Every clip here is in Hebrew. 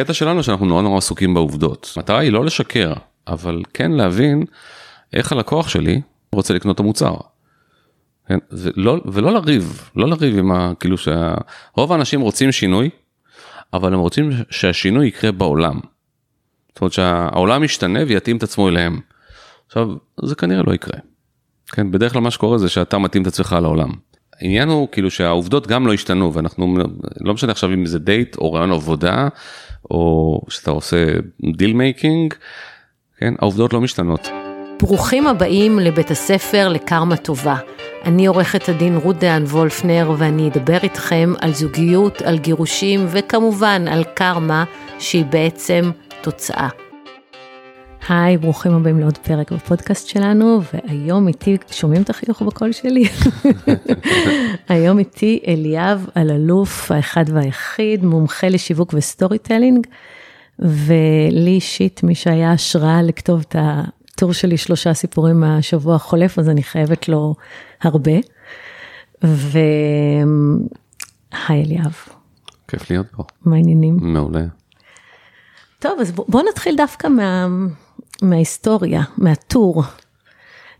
הקטע שלנו שאנחנו נורא נורא עסוקים בעובדות. המטרה היא לא לשקר, אבל כן להבין איך הלקוח שלי רוצה לקנות את המוצר. כן? ולא, ולא לריב, לא לריב עם ה... כאילו שרוב האנשים רוצים שינוי, אבל הם רוצים שהשינוי יקרה בעולם. זאת אומרת שהעולם ישתנה ויתאים את עצמו אליהם. עכשיו, זה כנראה לא יקרה. כן, בדרך כלל מה שקורה זה שאתה מתאים את עצמך לעולם. העניין הוא כאילו שהעובדות גם לא השתנו ואנחנו לא משנה עכשיו אם זה דייט או ראיון עבודה או שאתה עושה deal making, כן, העובדות לא משתנות. ברוכים הבאים לבית הספר לקרמה טובה. אני עורכת הדין רות דהן וולפנר ואני אדבר איתכם על זוגיות, על גירושים וכמובן על קרמה שהיא בעצם תוצאה. היי, ברוכים הבאים לעוד פרק בפודקאסט שלנו, והיום איתי, שומעים את החיוך בקול שלי? היום איתי אליאב אלאלוף, האחד והיחיד, מומחה לשיווק ו storytelling, ולי אישית, מי שהיה השראה לכתוב את הטור שלי, שלושה סיפורים מהשבוע החולף, אז אני חייבת לו הרבה. והי אליאב. כיף להיות פה. מה העניינים? מעולה. טוב, אז בוא נתחיל דווקא מה, מההיסטוריה, מהטור.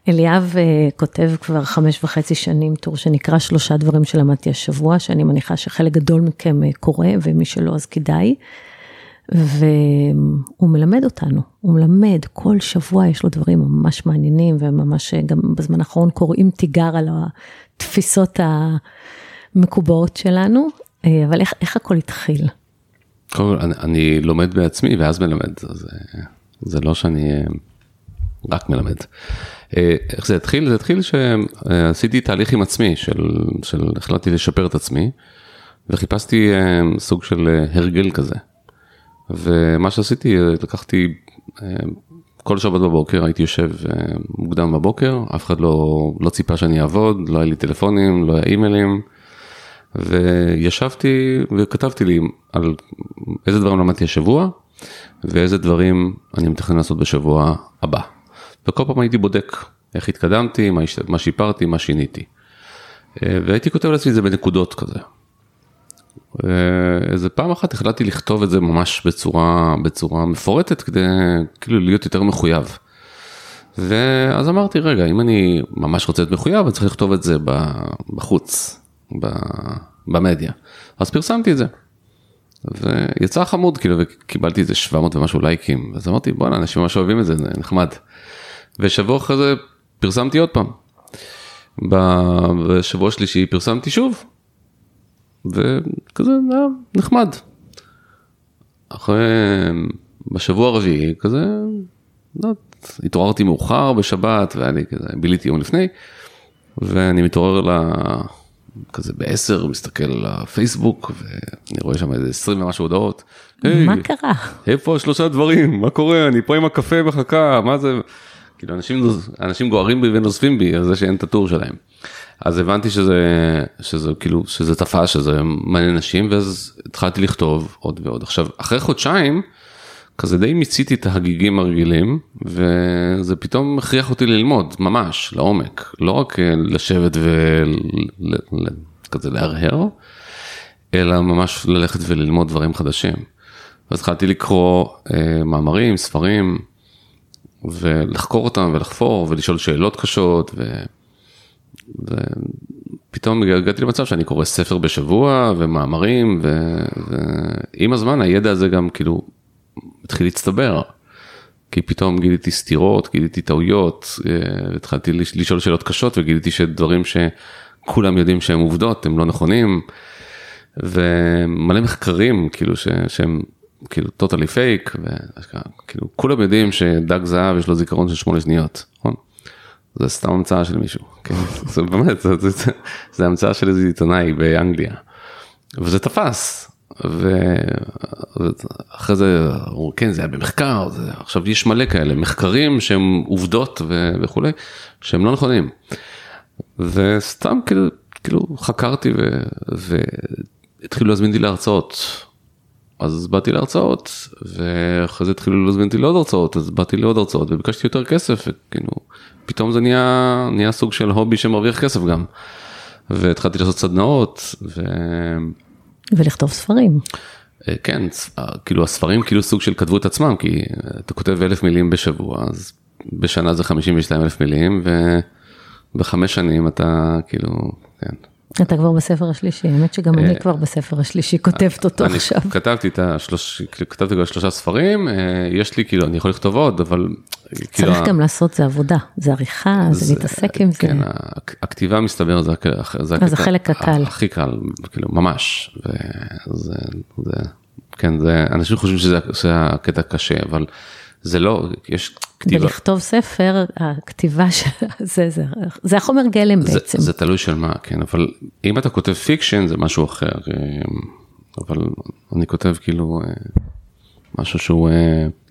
אליאב uh, כותב כבר חמש וחצי שנים טור שנקרא שלושה דברים שלמדתי השבוע, שאני מניחה שחלק גדול מכם uh, קורא, ומי שלא אז כדאי. והוא מלמד אותנו, הוא מלמד, כל שבוע יש לו דברים ממש מעניינים, וממש uh, גם בזמן האחרון קוראים תיגר על התפיסות המקובעות שלנו, uh, אבל איך, איך הכל התחיל? קודם כל, אני, אני לומד בעצמי ואז מלמד, אז זה לא שאני רק מלמד. איך זה התחיל? זה התחיל שעשיתי תהליך עם עצמי, של, של החלטתי לשפר את עצמי, וחיפשתי סוג של הרגל כזה. ומה שעשיתי, לקחתי כל שבת בבוקר, הייתי יושב מוקדם בבוקר, אף אחד לא, לא ציפה שאני אעבוד, לא היה לי טלפונים, לא היה אימיילים. וישבתי וכתבתי לי על איזה דברים למדתי השבוע ואיזה דברים אני מתכנן לעשות בשבוע הבא. וכל פעם הייתי בודק איך התקדמתי, מה, מה שיפרתי, מה שיניתי. והייתי כותב לעצמי את זה בנקודות כזה. איזה פעם אחת החלטתי לכתוב את זה ממש בצורה, בצורה מפורטת כדי כאילו להיות יותר מחויב. ואז אמרתי רגע אם אני ממש רוצה להיות מחויב אני צריך לכתוב את זה בחוץ במדיה. אז פרסמתי את זה. ויצא חמוד כאילו וקיבלתי איזה 700 ומשהו לייקים אז אמרתי בואנה אנשים ממש אוהבים את זה זה נחמד. ושבוע אחרי זה פרסמתי עוד פעם. בשבוע שלישי פרסמתי שוב. וכזה היה נחמד. אחרי בשבוע הרביעי כזה לא, התעוררתי מאוחר בשבת ואני כזה ביליתי יום לפני ואני מתעורר ל... כזה בעשר מסתכל על הפייסבוק ואני רואה שם איזה 20 ומשהו הודעות. מה hey, קרה? איפה השלושה דברים מה קורה אני פה עם הקפה בחכה מה זה כאילו אנשים אנשים גוערים בי ונוזפים בי על זה שאין את הטור שלהם. אז הבנתי שזה שזה כאילו שזה תפס שזה מעניין אנשים ואז התחלתי לכתוב עוד ועוד עכשיו אחרי חודשיים. כזה די מיציתי את ההגיגים הרגילים וזה פתאום הכריח אותי ללמוד ממש לעומק לא רק אה, לשבת וכזה להרהר אלא ממש ללכת וללמוד דברים חדשים. אז התחלתי לקרוא אה, מאמרים ספרים ולחקור אותם ולחפור ולשאול שאלות קשות ו... ופתאום הגעתי למצב שאני קורא ספר בשבוע ומאמרים ו... ועם הזמן הידע הזה גם כאילו התחיל להצטבר. כי פתאום גיליתי סתירות, גיליתי טעויות, אה, התחלתי לשאול שאלות קשות וגיליתי שדברים שכולם יודעים שהם עובדות, הם לא נכונים. ומלא מחקרים כאילו ש, שהם כאילו טוטלי פייק, וכאילו כולם יודעים שדג זהב יש לו זיכרון של שמונה שניות, נכון? זה סתם המצאה של מישהו, כן? זה באמת, זה, זה, זה, זה המצאה של איזה עיתונאי באנגליה. וזה תפס, ואחרי זה, כן זה היה במחקר, זה, עכשיו יש מלא כאלה מחקרים שהם עובדות ו... וכולי, שהם לא נכונים. וסתם כאילו, כאילו חקרתי ו... והתחילו להזמין אותי להרצאות. אז באתי להרצאות ואחרי זה התחילו להזמין אותי לעוד הרצאות אז באתי לעוד הרצאות וביקשתי יותר כסף וכאילו פתאום זה נהיה נהיה סוג של הובי שמרוויח כסף גם. והתחלתי לעשות סדנאות. ו... ולכתוב ספרים. אה, כן, אה, כאילו הספרים כאילו סוג של כתבו את עצמם, כי אה, אתה כותב אלף מילים בשבוע, אז בשנה זה 52 אלף מילים, ובחמש שנים אתה כאילו, כן. אתה כבר בספר השלישי, האמת שגם אני כבר בספר השלישי כותבת אותו אני עכשיו. כתבתי את השלוש, כתבתי כבר שלושה ספרים, אה, יש לי כאילו, אני יכול לכתוב עוד, אבל כאילו, צריך גם לעשות, זה עבודה, זה עריכה, זה להתעסק עם זה. כן, הכ- הכתיבה מסתבר זה, החלק הקל. הכי קל, כאילו ממש, וזה, זה, כן, זה, אנשים חושבים שזה, שזה הקטע קשה, אבל זה לא, יש כתיבה, ולכתוב ספר, הכתיבה של זה, זה, זה החומר גלם זה, בעצם. זה תלוי של מה, כן, אבל אם אתה כותב fiction זה משהו אחר, אה, אבל אני כותב כאילו אה, משהו שהוא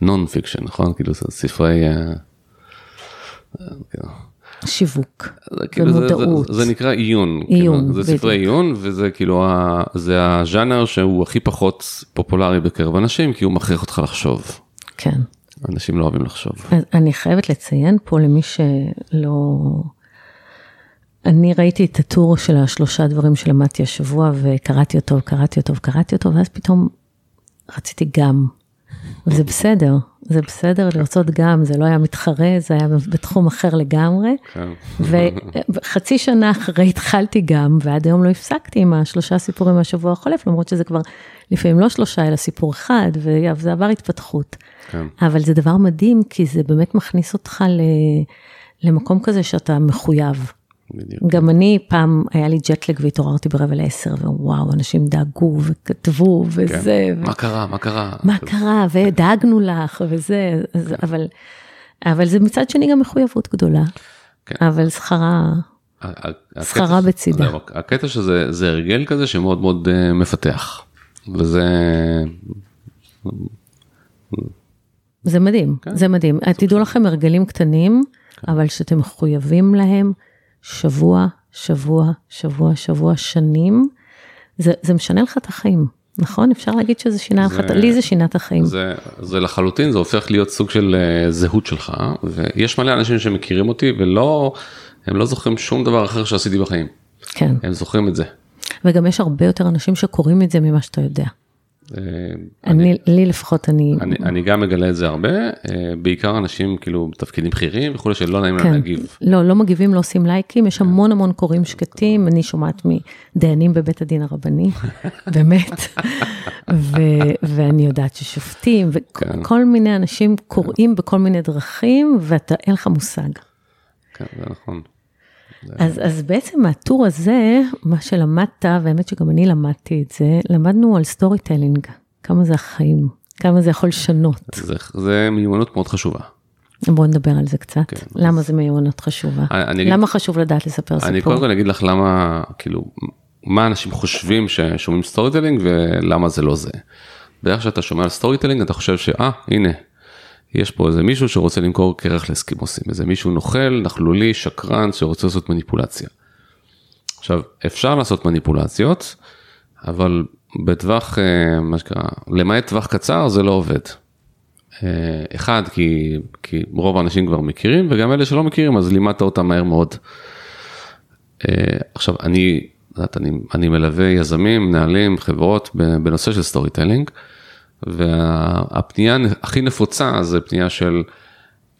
non-fiction, נכון? כאילו זה ספרי... אה, אה, כאילו, שיווק, זה כאילו זה- ומודעות. זה, זה נקרא עיון, עיון, כאילו, זה ספרי בדיוק. עיון וזה כאילו ה, זה הז'אנר שהוא הכי פחות פופולרי בקרב אנשים כי הוא מכריח אותך לחשוב. כן. אנשים לא אוהבים לחשוב. אז אני חייבת לציין פה למי שלא... אני ראיתי את הטור של השלושה דברים שלמדתי השבוע וקראתי אותו, קראתי אותו וקראתי אותו, ואז פתאום רציתי גם. וזה בסדר, זה בסדר לרצות גם, זה לא היה מתחרה, זה היה בתחום אחר לגמרי. כן. וחצי שנה אחרי התחלתי גם, ועד היום לא הפסקתי עם השלושה סיפורים מהשבוע החולף, למרות שזה כבר לפעמים לא שלושה, אלא סיפור אחד, וזה עבר התפתחות. כן. אבל זה דבר מדהים, כי זה באמת מכניס אותך ל... למקום כזה שאתה מחויב. בדיוק. גם אני, פעם היה לי ג'טלג והתעוררתי ברבע לעשר, ווואו, אנשים דאגו וכתבו וזה, כן. מה קרה? מה קרה? מה קרה, ודאגנו לך וזה, אז, אבל, אבל זה מצד שני גם מחויבות גדולה, כן. אבל שכרה, שכרה בצידה. זהו, הקטע שזה זה הרגל כזה שמאוד מאוד אה, מפתח. וזה זה מדהים, כן. זה מדהים. תדעו לכם הרגלים קטנים, אבל שאתם מחויבים להם שבוע, שבוע, שבוע, שבוע, שנים, זה, זה משנה לך את החיים, נכון? אפשר להגיד שזה שינה לך, זה- לי זה שינה את החיים. זה, זה לחלוטין, זה הופך להיות סוג של אה, זהות שלך, ויש מלא אנשים שמכירים אותי ולא, הם לא זוכרים שום דבר אחר שעשיתי בחיים, כן, הם זוכרים את זה. וגם יש הרבה יותר אנשים שקוראים את זה ממה שאתה יודע. אה, אני, לי לפחות, אני, אני, אני גם מגלה את זה הרבה, אה, בעיקר אנשים כאילו בתפקידים בכירים וכולי שלא נעים להם כן. להגיב. לא, לא מגיבים, לא עושים לייקים, יש המון המון קוראים שקטים, אני שומעת מדיינים בבית הדין הרבני, באמת, ו- ואני יודעת ששופטים, כן. וכל מיני אנשים קוראים בכל מיני דרכים, ואתה, אין לך מושג. כן, זה נכון. אז, אז בעצם מהטור הזה, מה שלמדת, והאמת שגם אני למדתי את זה, למדנו על storytelling, כמה זה החיים, כמה זה יכול לשנות. זה, זה מיומנות מאוד חשובה. בואו נדבר על זה קצת, כן, למה זה מיומנות חשובה? אני- אני למה חשוב לדעת לספר סיפור? אני קודם כל אגיד לך למה, כאילו, מה אנשים חושבים ששומעים storytelling ולמה זה לא זה. בדרך כלל כשאתה שומע על storytelling אתה חושב שאה, הנה, יש פה איזה מישהו שרוצה למכור קרח לאסקימוסים, איזה מישהו נוכל, נכלולי, שקרן, שרוצה לעשות מניפולציה. עכשיו, אפשר לעשות מניפולציות, אבל בטווח, אה, מה שנקרא, למעט טווח קצר זה לא עובד. אה, אחד, כי, כי רוב האנשים כבר מכירים, וגם אלה שלא מכירים, אז לימדת אותם מהר מאוד. אה, עכשיו, אני, אני, אני מלווה יזמים, מנהלים, חברות בנושא של storytelling, והפנייה הכי נפוצה זה פנייה של,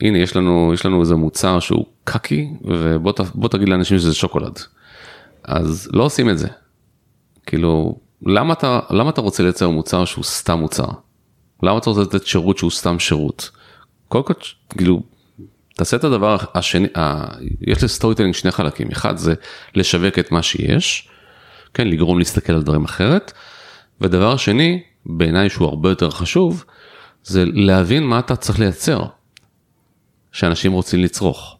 הנה, יש לנו, יש לנו איזה מוצר שהוא קקי, ובוא תגיד לאנשים שזה שוקולד. אז לא עושים את זה. כאילו, למה אתה, למה אתה רוצה לייצר מוצר שהוא סתם מוצר? למה אתה רוצה לתת שירות שהוא סתם שירות? קודם כל, כאילו, תעשה את הדבר השני, ה... יש ל storytelling שני חלקים, אחד זה לשווק את מה שיש, כן, לגרום להסתכל על דברים אחרת, ודבר שני, בעיניי שהוא הרבה יותר חשוב, זה להבין מה אתה צריך לייצר, שאנשים רוצים לצרוך.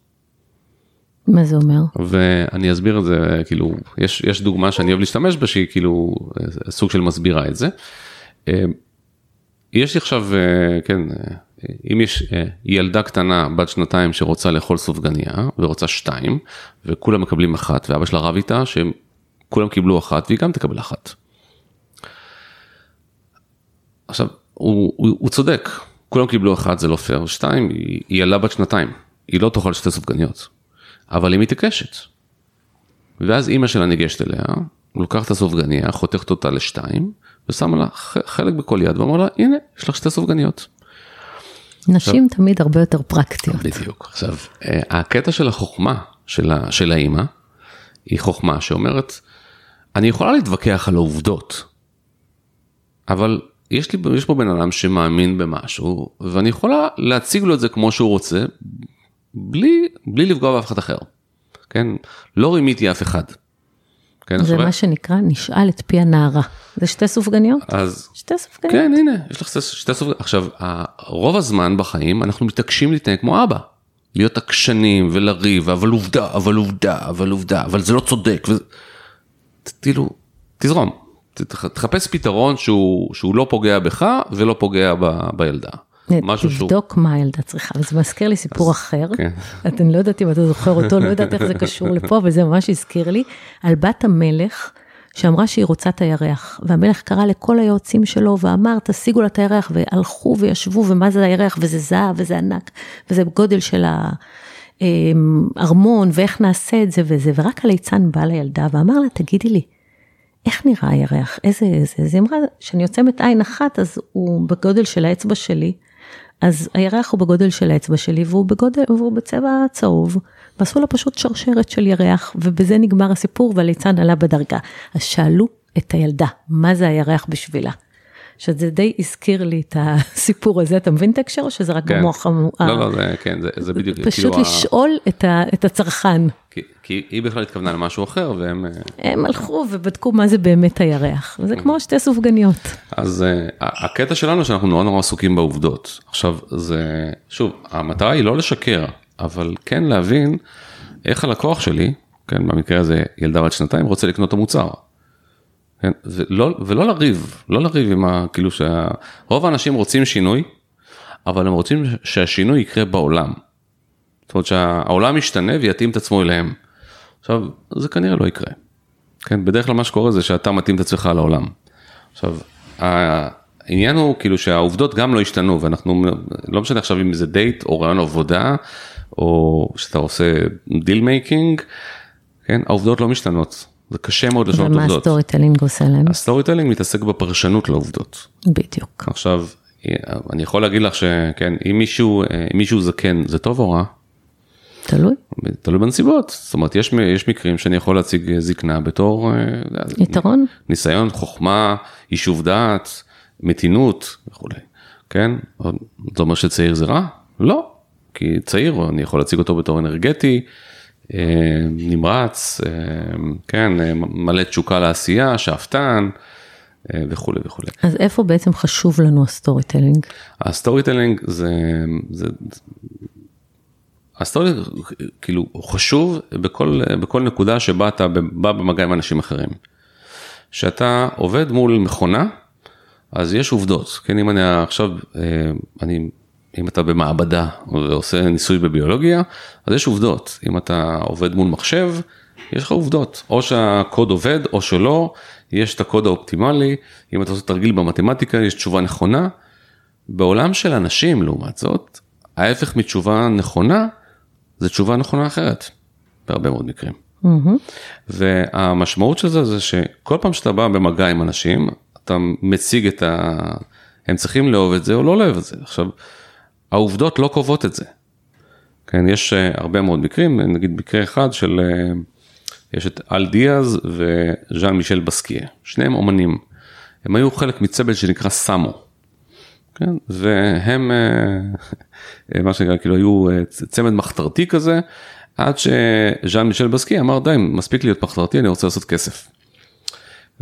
מה זה אומר? ואני אסביר את זה, כאילו, יש, יש דוגמה שאני אוהב להשתמש בה, שהיא כאילו אה, סוג של מסבירה את זה. אה, יש לי עכשיו, אה, כן, אם יש ילדה קטנה בת שנתיים שרוצה לאכול סופגניה ורוצה שתיים, וכולם מקבלים אחת, ואבא שלה רב איתה שהם כולם קיבלו אחת והיא גם תקבל אחת. עכשיו, הוא, הוא, הוא צודק, כולם קיבלו אחת זה לא פייר, שתיים, היא, היא ילדה בת שנתיים, היא לא תאכל שתי סופגניות, אבל היא מתעקשת. ואז אימא שלה ניגשת אליה, לוקחת את הסופגניה, חותכת אותה לשתיים, ושמה לה חלק בכל יד ואמר לה, הנה, יש לך שתי סופגניות. נשים עכשיו, תמיד הרבה יותר פרקטיות. בדיוק. עכשיו, אה, הקטע של החוכמה של, ה, של האימא, היא חוכמה שאומרת, אני יכולה להתווכח על העובדות, אבל יש, לי, יש פה בן אדם שמאמין במשהו, ואני יכולה להציג לו את זה כמו שהוא רוצה, בלי, בלי לפגוע באף אחד אחר. כן? לא רימיתי אף אחד. כן, זה מה שנקרא נשאל את פי הנערה. זה שתי סופגניות? אז... שתי סופגניות. כן, הנה, יש לך שתי סופגניות. עכשיו, רוב הזמן בחיים אנחנו מתעקשים להתנהג כמו אבא. להיות עקשנים ולריב, אבל עובדה, אבל עובדה, אבל עובדה, אבל זה לא צודק. כאילו, תזרום. תחפש פתרון שהוא, שהוא לא פוגע בך ולא פוגע ב, בילדה. משהו שהוא... תבדוק מה הילדה צריכה, וזה מזכיר לי סיפור אחר, כן. אני לא יודעת אם אתה זוכר אותו, לא יודעת איך זה קשור לפה, אבל זה ממש הזכיר לי, על בת המלך, שאמרה שהיא רוצה את הירח, והמלך קרא לכל היועצים שלו ואמר, תשיגו לה את הירח, והלכו וישבו, ומה זה הירח, וזה זהב, וזה ענק, וזה גודל של הארמון, ואיך נעשה את זה וזה, ורק הליצן בא לילדה ואמר לה, תגידי לי, איך נראה הירח? איזה, איזה, אז היא אמרה, כשאני עוצמת עין אחת, אז הוא בגודל של האצבע שלי, אז הירח הוא בגודל של האצבע שלי והוא בגודל, והוא בצבע צהוב, ועשו לה פשוט שרשרת של ירח, ובזה נגמר הסיפור והליצן עלה בדרגה. אז שאלו את הילדה, מה זה הירח בשבילה? שזה די הזכיר לי את הסיפור הזה, אתה מבין את ההקשר או שזה רק כן. במוח המ... לא, לא, זה, כן, זה, זה בדיוק, פשוט כאילו לשאול ה... את, ה, את הצרכן. כי, כי היא בכלל התכוונה למשהו אחר והם... אה, הם הלכו ובדקו מה זה באמת הירח, וזה כמו שתי סופגניות. אז uh, הקטע שלנו שאנחנו נורא נורא עסוקים בעובדות. עכשיו, זה, שוב, המטרה היא לא לשקר, אבל כן להבין איך הלקוח שלי, כן, במקרה הזה ילדה בת שנתיים, רוצה לקנות את המוצר. כן? ולא, ולא לריב, לא לריב עם ה... כאילו שרוב האנשים רוצים שינוי, אבל הם רוצים שהשינוי יקרה בעולם. זאת אומרת שהעולם ישתנה ויתאים את עצמו אליהם. עכשיו, זה כנראה לא יקרה. כן, בדרך כלל מה שקורה זה שאתה מתאים את עצמך לעולם. עכשיו, העניין הוא כאילו שהעובדות גם לא השתנו ואנחנו, לא משנה עכשיו אם זה דייט או ראיון עבודה, או שאתה עושה deal making, כן, העובדות לא משתנות. זה קשה מאוד לשנות עובדות. ומה ה story telling עושה להם? ה storytelling מתעסק בפרשנות לעובדות. בדיוק. עכשיו, אני יכול להגיד לך שכן, אם מישהו, אם מישהו זקן, זה טוב או רע? תלוי. תלוי בנסיבות, זאת אומרת יש, יש מקרים שאני יכול להציג זקנה בתור אה, יתרון, ניסיון, חוכמה, יישוב דעת, מתינות וכולי, כן? זה אומר שצעיר זה רע? לא, כי צעיר אני יכול להציג אותו בתור אנרגטי, אה, נמרץ, אה, כן, אה, מלא תשוקה לעשייה, שאפתן וכולי וכולי. אז איפה בעצם חשוב לנו ה storytelling? ה storytelling זה, זה, ה story כאילו הוא חשוב בכל, בכל נקודה שבה אתה בא במגע עם אנשים אחרים. כשאתה עובד מול מכונה, אז יש עובדות, כן, אם אני עכשיו, אני אם אתה במעבדה ועושה ניסוי בביולוגיה, אז יש עובדות. אם אתה עובד מול מחשב, יש לך עובדות. או שהקוד עובד או שלא, יש את הקוד האופטימלי, אם אתה עושה תרגיל במתמטיקה, יש תשובה נכונה. בעולם של אנשים, לעומת זאת, ההפך מתשובה נכונה, זה תשובה נכונה אחרת, בהרבה מאוד מקרים. Mm-hmm. והמשמעות של זה זה שכל פעם שאתה בא במגע עם אנשים, אתה מציג את ה... הם צריכים לאהוב את זה או לא לאהוב את זה. עכשיו, העובדות לא קובעות את זה. כן, יש אה, הרבה מאוד מקרים, נגיד מקרה אחד של, אה, יש את אל דיאז וז'אן מישל בסקיה, שניהם אומנים. הם היו חלק מצוות שנקרא סאמו. כן, והם, אה, מה שנקרא, כאילו היו צמד מחתרתי כזה, עד שז'אן מישל בסקי אמר די, מספיק להיות מחתרתי, אני רוצה לעשות כסף.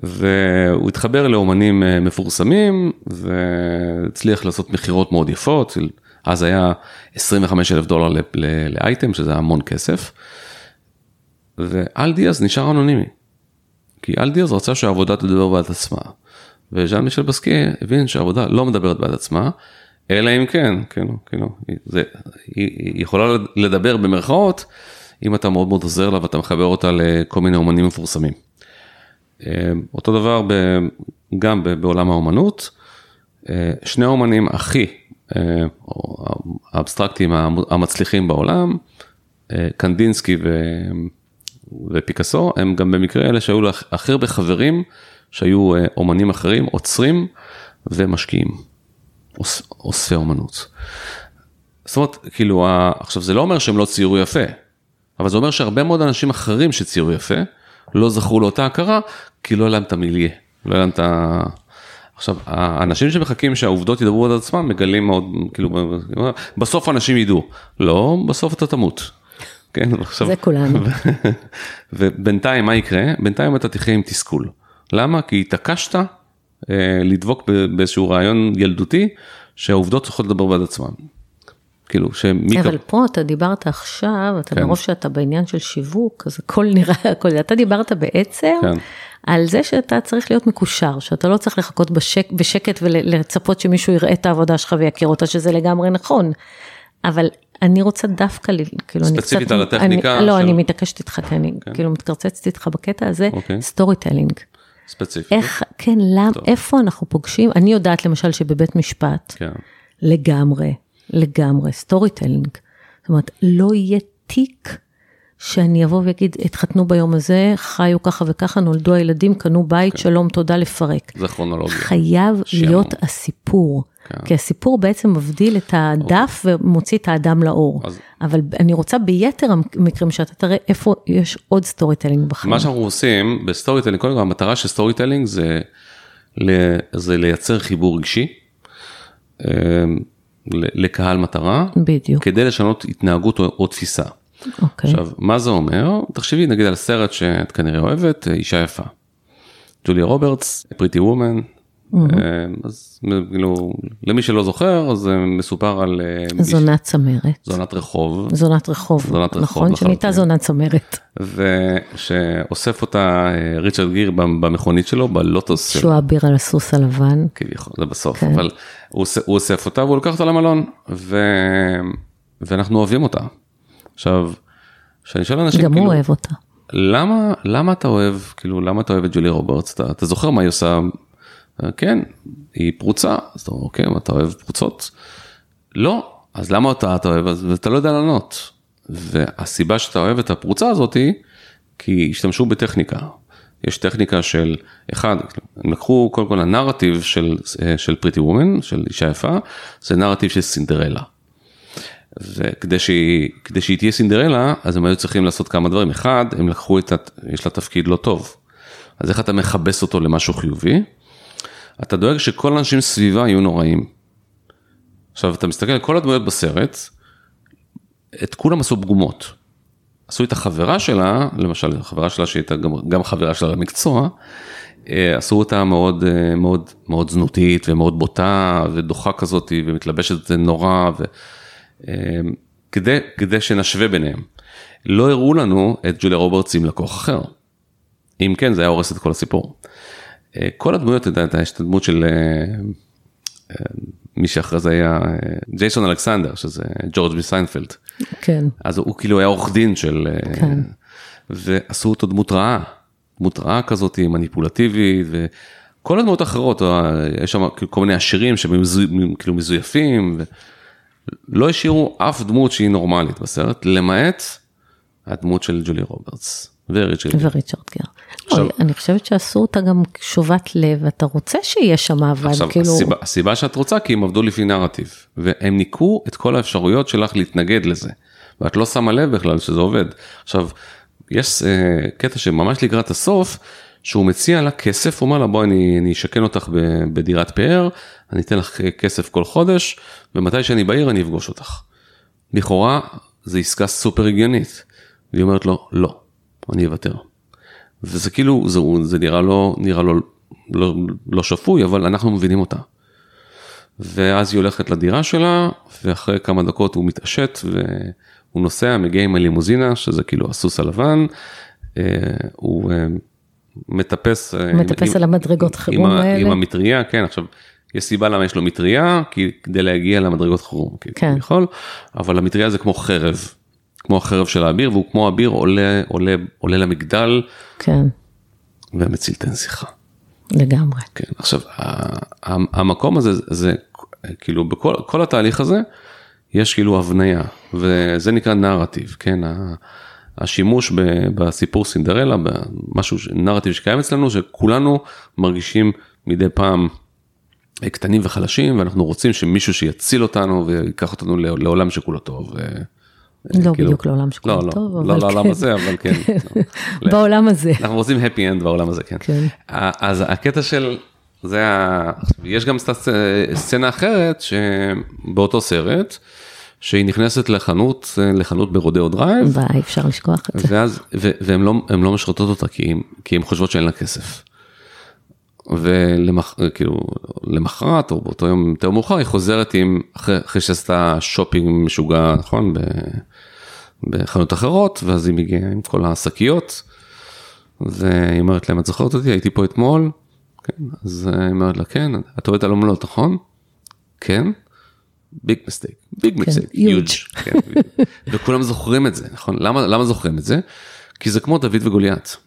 והוא התחבר לאומנים מפורסמים והצליח לעשות מכירות מאוד יפות, אז היה 25 אלף דולר לאייטם, שזה המון כסף. ואל דיאז נשאר אנונימי. כי אל דיאז רצה שהעבודה תדבר בעד עצמה. וז'אן מישל בסקי הבין שהעבודה לא מדברת בעד עצמה, אלא אם כן, כן, כן, זה, היא יכולה לדבר במרכאות, אם אתה מאוד מאוד עוזר לה ואתה מחבר אותה לכל מיני אומנים מפורסמים. אה, אותו דבר ב, גם בעולם האומנות, אה, שני האומנים הכי האבסטרקטים המצליחים בעולם, אה, קנדינסקי ו... ופיקאסו, הם גם במקרה אלה שהיו הכי הרבה חברים שהיו אה, אומנים אחרים, עוצרים ומשקיעים, אוס, אומנות. זאת אומרת, כאילו, עכשיו זה לא אומר שהם לא ציירו יפה, אבל זה אומר שהרבה מאוד אנשים אחרים שציירו יפה, לא זכו לאותה הכרה, כי לא היה להם את המיליה, לא היה להם את ה... עכשיו, האנשים שמחכים שהעובדות ידברו על עצמם, מגלים מאוד, כאילו, בסוף אנשים ידעו. לא, בסוף אתה תמות. כן, עכשיו... זה כולנו. ובינתיים, מה יקרה? בינתיים אתה תחיה עם תסכול. למה? כי התעקשת אה, לדבוק באיזשהו רעיון ילדותי, שהעובדות צריכות לדבר בעד עצמן. כאילו שמי... אבל פה אתה דיברת עכשיו, אתה כן. מרוב שאתה בעניין של שיווק, אז הכל נראה, הכל, אתה דיברת בעצם כן. על זה שאתה צריך להיות מקושר, שאתה לא צריך לחכות בשק, בשקט ולצפות שמישהו יראה את העבודה שלך ויכיר אותה, שזה לגמרי נכון. אבל אני רוצה דווקא, כאילו, אני קצת... ספציפית על הטכניקה? אני, לא, של... אני מתעקשת איתך, כי אני כן. כאילו מתקרצצת איתך בקטע הזה, אוקיי. storytelling. ספציפית. איך, כן, למ, איפה אנחנו פוגשים, אני יודעת למשל שבבית משפט, כן. לגמרי, לגמרי, storytelling. זאת אומרת, לא יהיה תיק, שאני אבוא ואגיד, התחתנו ביום הזה, חיו ככה וככה, נולדו הילדים, קנו בית, כן. שלום, תודה, לפרק. זה כרונולוגיה. חייב שיענו. להיות הסיפור. כן. כי הסיפור בעצם מבדיל את הדף אוקיי. ומוציא את האדם לאור. אז... אבל אני רוצה ביתר המקרים שאתה תראה איפה יש עוד storytelling בחיים. מה שאנחנו עושים ב storytelling, קודם כל המטרה של storytelling זה, זה לייצר חיבור רגשי. אמ, לקהל מטרה, בדיוק. כדי לשנות התנהגות או, או תפיסה. אוקיי. עכשיו, מה זה אומר? תחשבי נגיד על סרט שאת כנראה אוהבת, אישה יפה. ג'וליה רוברטס, פריטי וומן, Mm-hmm. אז כאילו, למי שלא זוכר, אז מסופר על... אה, זונת צמרת. זונת רחוב. זונת רחוב, זונת רחוב נכון, שנהייתה זונת צמרת. ושאוסף אותה אה, ריצ'רד גיר במכונית שלו, בלוטוס. שהוא אביר על הסוס הלבן. כביכול, זה בסוף, כן. אבל הוא אוסף אותה והוא לוקח אותה למלון, ו... ואנחנו אוהבים אותה. עכשיו, כשאני שואל אנשים, גם כאילו, הוא אוהב אותה. למה, למה אתה אוהב, כאילו, למה אתה אוהב את ג'ולי רוברטס? אתה, אתה זוכר מה היא עושה כן, היא פרוצה, אז אתה אומר, אוקיי, אתה אוהב פרוצות? לא, אז למה אתה, אתה אוהב, אז אתה לא יודע לענות. והסיבה שאתה אוהב את הפרוצה הזאתי, כי השתמשו בטכניקה. יש טכניקה של, אחד, הם לקחו קודם כל הנרטיב של, של פריטי וומן, של אישה יפה, זה נרטיב של סינדרלה. וכדי שהיא, שהיא תהיה סינדרלה, אז הם היו צריכים לעשות כמה דברים. אחד, הם לקחו את, יש לה תפקיד לא טוב. אז איך אתה מכבס אותו למשהו חיובי? אתה דואג שכל האנשים סביבה יהיו נוראים. עכשיו אתה מסתכל על כל הדמויות בסרט, את כולם עשו פגומות. עשו את החברה שלה, למשל החברה שלה שהייתה גם, גם חברה שלה למקצוע, אה, עשו אותה מאוד אה, מאוד מאוד זנותית ומאוד בוטה ודוחה כזאת ומתלבשת נורא ו... אה, כדי, כדי שנשווה ביניהם. לא הראו לנו את ג'וליה רוברטס עם לקוח אחר. אם כן זה היה הורס את כל הסיפור. אה, כל הדמויות, אתה יודע, יש את הדמות של אה, אה, מי שאחרי זה היה ג'ייסון אלכסנדר, שזה ג'ורג' מסיינפלד. כן. אז הוא כאילו היה עורך דין של... כן. ועשו אותו דמות רעה, דמות רעה כזאת, מניפולטיבית, וכל הדמות האחרות, יש שם כל מיני עשירים שהם כאילו מזויפים, ולא השאירו אף דמות שהיא נורמלית בסרט, למעט הדמות של ג'ולי רוברטס. וריצ'רד גר. וריצ'רד גר. עכשיו, אני חושבת שעשו אותה גם שובת לב, אתה רוצה שיהיה שם אבל עכשיו, כאילו... הסיבה, הסיבה שאת רוצה כי הם עבדו לפי נרטיב, והם ניקו את כל האפשרויות שלך להתנגד לזה, ואת לא שמה לב בכלל שזה עובד. עכשיו, יש uh, קטע שממש לקראת הסוף, שהוא מציע לה כסף, הוא אומר לה בואי אני, אני אשכן אותך בדירת פאר, אני אתן לך כסף כל חודש, ומתי שאני בעיר אני אפגוש אותך. לכאורה, זו עסקה סופר הגיונית. והיא אומרת לו, לא, אני אוותר. וזה כאילו, זה, זה נראה לו, נראה לו לא, לא שפוי, אבל אנחנו מבינים אותה. ואז היא הולכת לדירה שלה, ואחרי כמה דקות הוא מתעשת, והוא נוסע, מגיע עם הלימוזינה, שזה כאילו הסוס הלבן, אה, הוא אה, מטפס, אה, מטפס עם, על המדרגות חירום עם, האלה. עם המטריה, כן, עכשיו, יש סיבה למה יש לו מטריה, כי כדי להגיע למדרגות חירום, כן. יכול, אבל המטריה זה כמו חרב. כמו החרב של האביר, והוא כמו אביר עולה, עולה, עולה למגדל. כן. ומציל את הנסיכה. לגמרי. כן, עכשיו, המקום הזה, זה כאילו, בכל כל התהליך הזה, יש כאילו הבניה, וזה נקרא נרטיב, כן? השימוש בסיפור סינדרלה, במשהו, נרטיב שקיים אצלנו, שכולנו מרגישים מדי פעם קטנים וחלשים, ואנחנו רוצים שמישהו שיציל אותנו ויקח אותנו לעולם שכולו טוב. לא כאילו, בדיוק לעולם שכולו לא, טוב, לא, אבל לא כן. לעולם הזה, אבל כן. בעולם הזה. אנחנו רוצים happy end בעולם הזה, כן. כן. אז הקטע של, זה ה... יש גם סצ- סצנה אחרת שבאותו סרט, שהיא נכנסת לחנות, לחנות ברודאו דרייב, ואי אפשר לשכוח את זה. ואז, ו- והן לא, לא משרתות אותה כי הן, כי הן חושבות שאין לה כסף. וכאילו למחרת או באותו יום יותר מאוחר היא חוזרת עם, אחרי, אחרי שעשתה שופינג משוגע, נכון? ב, בחנות אחרות, ואז היא מגיעה עם כל השקיות, והיא אומרת להם, את זוכרת אותי? הייתי פה אתמול? כן, אז היא אומרת לה, כן, את עובדת על עמלות, נכון? כן. big mistake, big mistake. כן, וכולם זוכרים את זה, נכון? למה, למה זוכרים את זה? כי זה כמו דוד וגוליית.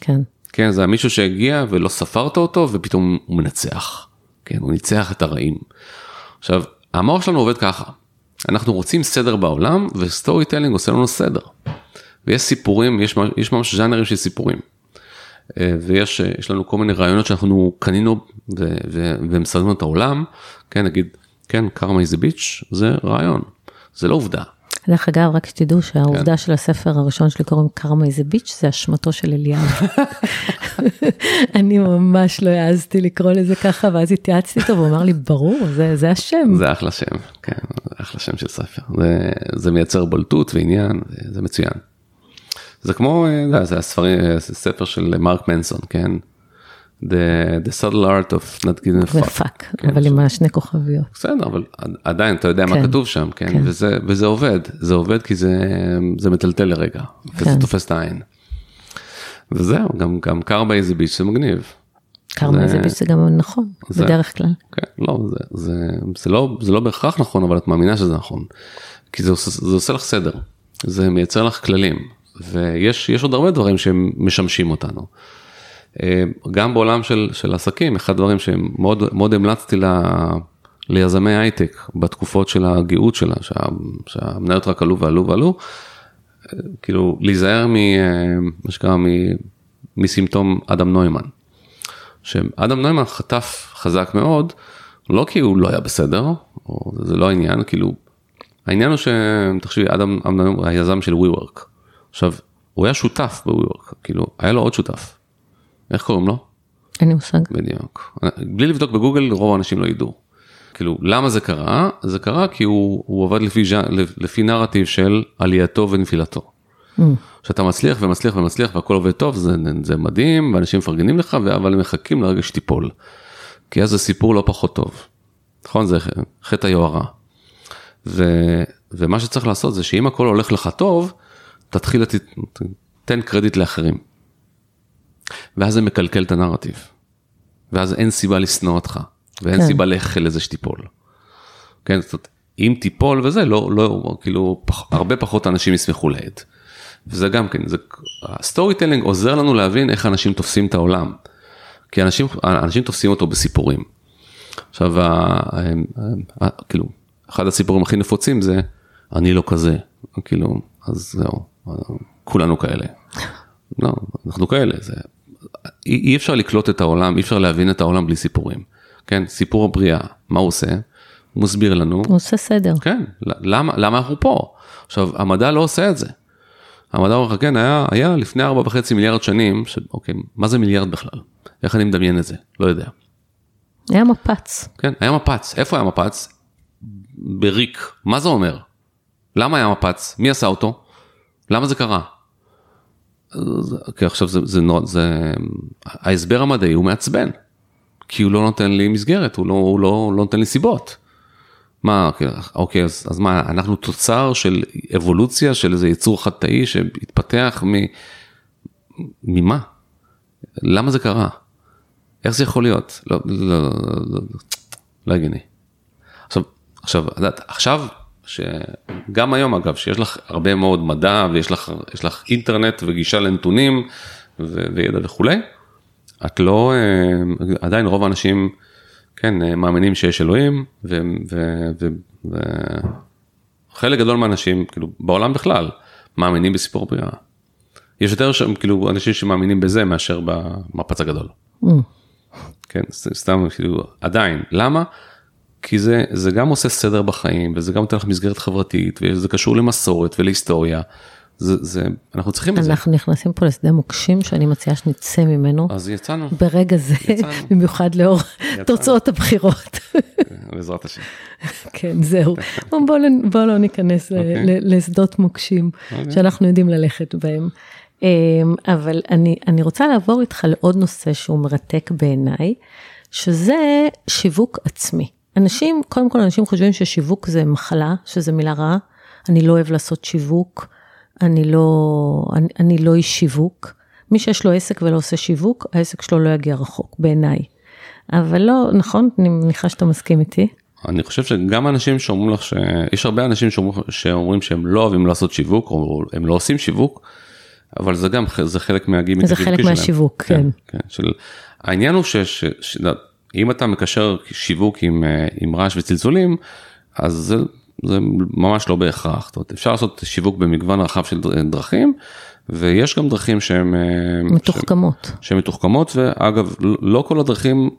כן. כן, זה מישהו שהגיע ולא ספרת אותו ופתאום הוא מנצח. כן, הוא ניצח את הרעים. עכשיו, המוח שלנו עובד ככה. אנחנו רוצים סדר בעולם ו storytelling עושה לנו סדר. ויש סיפורים, יש, יש ממש ז'אנרים של סיפורים. אה, ויש אה, לנו כל מיני רעיונות שאנחנו קנינו ומסדרים את העולם. כן, נגיד, כן, karma is a bitch, זה רעיון, זה לא עובדה. דרך אגב, רק שתדעו כן. שהעובדה של הספר הראשון שלי קוראים קרמה איזה ביץ', זה אשמתו של אליהו. אני ממש לא העזתי לקרוא לזה ככה, ואז התייעצתי איתו, והוא אמר לי, ברור, זה, זה השם. זה אחלה שם, כן, זה אחלה שם של ספר. זה, זה מייצר בולטות ועניין, זה, מצוין. זה כמו, אה, זה הספרים, זה ספר של מרק מנסון, כן? The, the subtle art of not giving a fuck. ופאק, כן, אבל ש- עם השני כוכביות. בסדר, אבל עדיין אתה יודע מה כן, כתוב שם, כן? כן. וזה, וזה עובד, זה עובד כי זה, זה מטלטל לרגע, וזה כן. תופס את העין. וזהו, גם, גם קר באיזה ביץ' זה מגניב. קרמה זה- איזה ביץ' זה גם נכון, זה- בדרך כלל. כן, לא, זה, זה, זה, לא, זה לא בהכרח נכון, אבל את מאמינה שזה נכון. כי זה עושה, זה עושה לך סדר, זה מייצר לך כללים, ויש יש עוד הרבה דברים שהם משמשים אותנו. אה, גם בעולם של, של עסקים, אחד הדברים שמאוד מאוד המלצתי ל, ליזמי הייטק בתקופות של הגאות שלה, שה, שהמניות רק עלו ועלו ועלו, אה, כאילו להיזהר מ, אה, מ- מסימפטום אדם נוימן. שאדם נוימן חטף חזק מאוד, לא כי הוא לא היה בסדר, או זה לא העניין, כאילו, העניין הוא שתחשבי, אדם, אדם היזם של WeWork. עכשיו, הוא היה שותף ב-WeWork, כאילו, היה לו עוד שותף. איך קוראים לו? אין לי מושג. בדיוק. בלי לבדוק בגוגל, רוב האנשים לא ידעו. כאילו, למה זה קרה? זה קרה כי הוא, הוא עבד לפי, לפי נרטיב של עלייתו ונפילתו. שאתה מצליח ומצליח ומצליח והכל עובד טוב, זה, זה מדהים, ואנשים מפרגנים לך, אבל הם מחכים לרגע שתיפול. כי אז זה סיפור לא פחות טוב. נכון? זה חטא היוהרה. ו, ומה שצריך לעשות זה שאם הכל הולך לך טוב, תתחיל, לת- תן קרדיט לאחרים. ואז זה מקלקל את הנרטיב. ואז אין סיבה לשנוא אותך, ואין כן. סיבה לאחל לזה שתיפול. כן, זאת אומרת, אם תיפול וזה, לא, לא, כאילו, פח, הרבה פחות אנשים ישמחו לעד. וזה גם כן, זה, ה storytelling עוזר לנו להבין איך אנשים תופסים את העולם. כי אנשים, אנשים תופסים אותו בסיפורים. עכשיו, ה, ה, ה, כאילו, אחד הסיפורים הכי נפוצים זה, אני לא כזה. כאילו, אז זהו, כולנו כאלה. לא, אנחנו כאלה, זה, אי, אי אפשר לקלוט את העולם, אי אפשר להבין את העולם בלי סיפורים. כן, סיפור הבריאה, מה הוא עושה? הוא מסביר לנו, הוא עושה סדר. כן, למה, למה אנחנו פה? עכשיו, המדע לא עושה את זה. המדע אומר לך, כן, היה, היה לפני ארבע וחצי מיליארד שנים, ש... אוקיי, מה זה מיליארד בכלל? איך אני מדמיין את זה? לא יודע. היה מפץ. כן, היה מפץ, איפה היה מפץ? בריק, מה זה אומר? למה היה מפץ? מי עשה אותו? למה זה קרה? אז- אוקיי, עכשיו זה, זה, נורא- זה, ההסבר המדעי הוא מעצבן, כי הוא לא נותן לי מסגרת, הוא לא, הוא לא, לא נותן לי סיבות. מה, אוקיי, אוקיי אז, אז מה, אנחנו תוצר של אבולוציה של איזה יצור חד-תאי שהתפתח מ... ממה? למה זה קרה? איך זה יכול להיות? לא, לא, לא, לא, לא הגיוני. עכשיו, עכשיו, עכשיו, שגם היום אגב, שיש לך הרבה מאוד מדע ויש לך, לך אינטרנט וגישה לנתונים ו- וידע וכולי, את לא, אה, עדיין רוב האנשים, כן, אה, מאמינים שיש אלוהים, וחלק גדול מהאנשים, כאילו, בעולם בכלל, מאמינים בסיפור בריאה. יש יותר שם, כאילו אנשים שמאמינים בזה מאשר במפץ הגדול. Mm. כן, סתם כאילו עדיין, למה? כי זה, זה גם עושה סדר בחיים וזה גם נותן לך מסגרת חברתית וזה קשור למסורת ולהיסטוריה. זה, זה, אנחנו צריכים את זה. אנחנו נכנסים פה לשדה מוקשים שאני מציעה שנצא ממנו אז יצאנו, ברגע זה, יצאנו. במיוחד לאור תוצאות הבחירות. בעזרת השם. כן, זהו. בואו לא, בוא לא ניכנס ל- אוקיי. לשדות מוקשים אוקיי. שאנחנו יודעים ללכת בהם. אמ, אבל אני, אני רוצה לעבור איתך לעוד נושא שהוא מרתק בעיניי, שזה שיווק עצמי. אנשים, קודם כל אנשים חושבים ששיווק זה מחלה, שזה מילה רעה. אני לא אוהב לעשות שיווק, אני לא, אני, אני לא איש שיווק. מי שיש לו עסק ולא עושה שיווק, העסק שלו לא יגיע רחוק, בעיניי. אבל לא, נכון? אני מניחה שאתה מסכים איתי. אני חושב שגם אנשים שאומרים לך שיש הרבה אנשים שאומרים, שאומרים שהם לא אוהבים לעשות שיווק או הם לא עושים שיווק. אבל זה גם זה חלק מהגימיק זה חלק השיווקי שלהם. מהשיווק, כן. כן, של... העניין הוא שאם אתה מקשר שיווק עם, אה, עם רעש וצלצולים אז זה, זה ממש לא בהכרח. זאת אומרת, אפשר לעשות שיווק במגוון רחב של דר- דרכים ויש גם דרכים שהן אה, מתוחכמות. שהן מתוחכמות ואגב לא כל הדרכים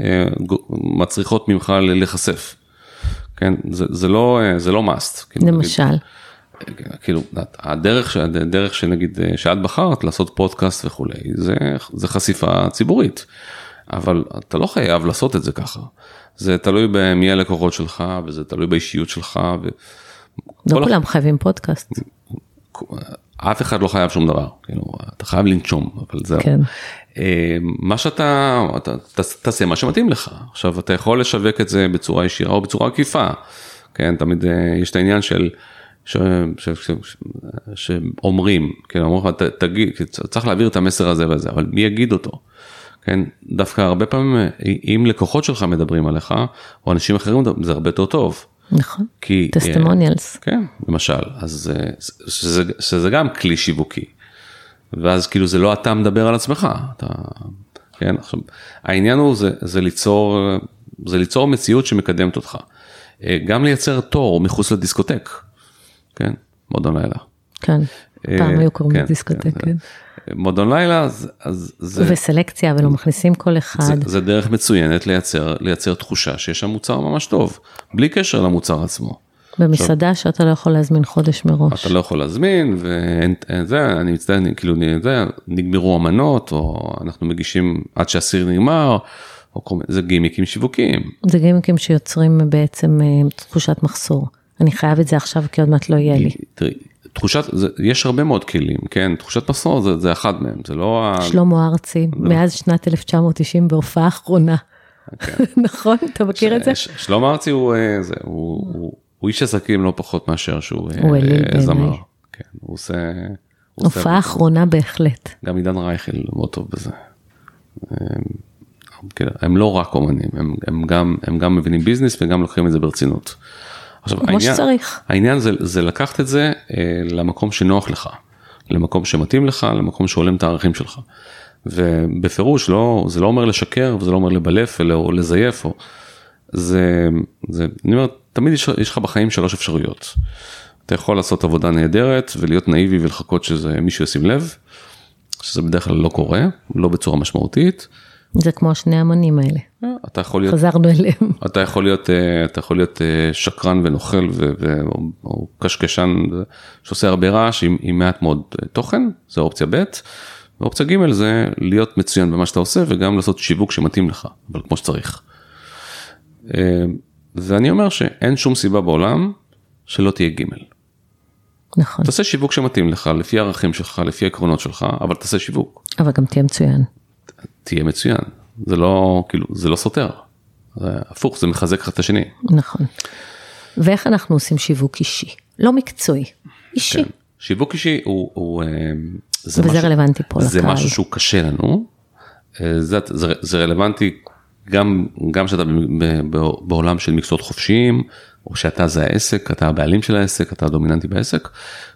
אה, מצריכות ממך להיחשף. כן, זה, זה לא זה לא must. כאילו, נגיד, למשל, כאילו הדרך הדרך שנגיד שאת בחרת לעשות פודקאסט וכולי זה זה חשיפה ציבורית. אבל אתה לא חייב לעשות את זה ככה. זה תלוי במי הלקוחות שלך וזה תלוי באישיות שלך. ו... לא כולם חייבים פודקאסט. אף אחד לא חייב שום דבר, כאילו, אתה חייב לנשום, אבל זהו. כן. אה, מה שאתה, אתה, תעשה מה שמתאים לך. עכשיו, אתה יכול לשווק את זה בצורה ישירה או בצורה עקיפה. כן, תמיד אה, יש את העניין של, ש, ש, ש, ש, שאומרים, כן, אומרים לך, תגיד, צריך להעביר את המסר הזה וזה, אבל מי יגיד אותו? כן, דווקא הרבה פעמים, אה, אם לקוחות שלך מדברים עליך, או אנשים אחרים, זה הרבה יותר טוב. נכון. כי... טסטימוניאלס. כן, למשל, אז אה, שזה, שזה גם כלי שיווקי. ואז כאילו זה לא אתה מדבר על עצמך, אתה, כן, עכשיו, העניין הוא זה, זה ליצור, זה ליצור מציאות שמקדמת אותך. גם לייצר תור מחוץ לדיסקוטק, כן, מועדון לילה. כן. פעם היו קוראים לזה דיסקוטק, כן, כן. מועדון לילה, אז, אז זה, וסלקציה, ולא מכניסים כל אחד. זה, זה דרך מצוינת לייצר, לייצר תחושה שיש שם מוצר ממש טוב, בלי קשר למוצר עצמו. במסעדה שאתה לא יכול להזמין חודש מראש. אתה לא יכול להזמין ואין אין זה אני מצטער כאילו זה נגמרו המנות או אנחנו מגישים עד שהסיר נגמר או כל מיני זה גימיקים שיווקיים. זה גימיקים שיוצרים בעצם אה, תחושת מחסור. אני חייב את זה עכשיו כי עוד מעט לא יהיה לי. תראי, תחושת זה, יש הרבה מאוד כלים כן תחושת מסור זה, זה אחד מהם זה לא ה- שלמה ארצי, מאז שנת 1990 בהופעה האחרונה. נכון? אתה מכיר את זה? ש- שלמה ארצי הוא אה, זה הוא, הוא, הוא איש עסקים לא פחות מאשר שהוא אה, הוא אה. זמר. כן, הוא עושה. הוא הופעה אחרונה בהחלט. גם עידן רייכל מאוד טוב בזה. הם, כן, הם לא רק אומנים, הם, הם, גם, הם גם מבינים ביזנס וגם לוקחים את זה ברצינות. עכשיו, כמו שצריך. העניין זה, זה לקחת את זה אה, למקום שנוח לך, למקום שמתאים לך, למקום שהולם את הערכים שלך. ובפירוש לא, זה לא אומר לשקר וזה לא אומר לבלף ולא- או לזייף, או, זה, זה, אני אומר, תמיד יש, יש לך בחיים שלוש אפשרויות. אתה יכול לעשות עבודה נהדרת ולהיות נאיבי ולחכות שזה מישהו ישים לב, שזה בדרך כלל לא קורה, לא בצורה משמעותית. זה כמו השני המונים האלה. אתה יכול להיות, חזרנו אליהם. אתה יכול להיות, אה, אתה יכול להיות אה, שקרן ונוכל ו, ו, או, או קשקשן שעושה הרבה רעש עם, עם מעט מאוד אה, תוכן, זה אופציה ב', ואופציה ג' זה להיות מצוין במה שאתה עושה וגם לעשות שיווק שמתאים לך, אבל כמו שצריך. אה, ואני אומר שאין שום סיבה בעולם שלא תהיה ג'. נכון. תעשה שיווק שמתאים לך, לפי הערכים שלך, לפי העקרונות שלך, אבל תעשה שיווק, אבל גם תהיה מצוין. תהיה מצוין. זה לא, כאילו, זה לא סותר. זה הפוך, זה מחזק אחד את השני. נכון. ואיך אנחנו עושים שיווק אישי? לא מקצועי, אישי. כן. שיווק אישי הוא, הוא אה, זה, וזה רלוונטי פה זה לקהל. משהו שהוא קשה לנו, אה, זה, זה, זה רלוונטי גם, גם שאתה בעולם של מקצועות חופשיים, או שאתה זה העסק, אתה הבעלים של העסק, אתה הדומיננטי בעסק,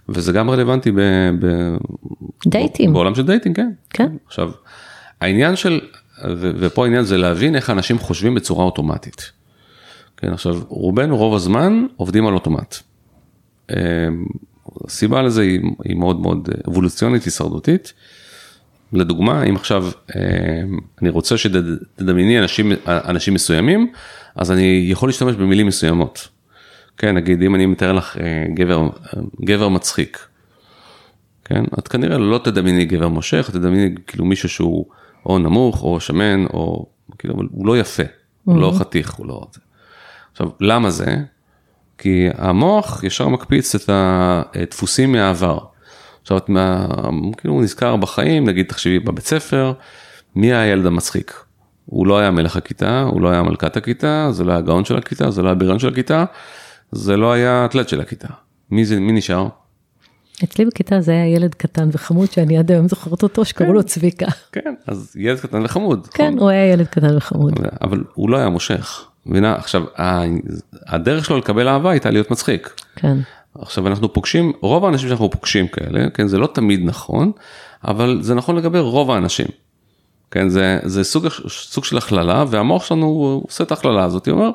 וזה גם רלוונטי ב, ב, דייטים. בעולם של dating, כן. כן. עכשיו, העניין של, ופה העניין זה להבין איך אנשים חושבים בצורה אוטומטית. כן, עכשיו, רובנו רוב הזמן עובדים על אוטומט. אה, הסיבה לזה היא, היא מאוד מאוד אבולוציונית, הישרדותית. לדוגמה, אם עכשיו אה, אני רוצה שתדמייני אנשים, אנשים מסוימים, אז אני יכול להשתמש במילים מסוימות. כן, נגיד אם אני מתאר לך אה, גבר, גבר מצחיק, כן, את כנראה לא תדמייני גבר מושך, תדמייני כאילו מישהו שהוא או נמוך או שמן או כאילו, הוא לא יפה, הוא לא חתיך, הוא לא... עכשיו, למה זה? כי המוח ישר מקפיץ את הדפוסים מהעבר. עכשיו את מה, כאילו נזכר בחיים, נגיד תחשבי בבית ספר, מי היה הילד המצחיק? הוא לא היה מלך הכיתה, הוא לא היה מלכת הכיתה, זה לא היה גאון של הכיתה, זה לא היה בריון של הכיתה, זה לא היה אתלט של הכיתה. מי זה, מי נשאר? אצלי בכיתה זה היה ילד קטן וחמוד שאני עד היום זוכרת אותו שקראו לו צביקה. כן, אז ילד קטן וחמוד. כן, נכון? הוא היה ילד קטן וחמוד. אבל הוא לא היה מושך. מבינה? עכשיו, הדרך שלו לקבל אהבה הייתה להיות מצחיק. כן. עכשיו אנחנו פוגשים, רוב האנשים שאנחנו פוגשים כאלה, כן, זה לא תמיד נכון, אבל זה נכון לגבי רוב האנשים. כן, זה, זה סוג, סוג של הכללה, והמוח שלנו עושה את ההכללה הזאת, הוא אומר,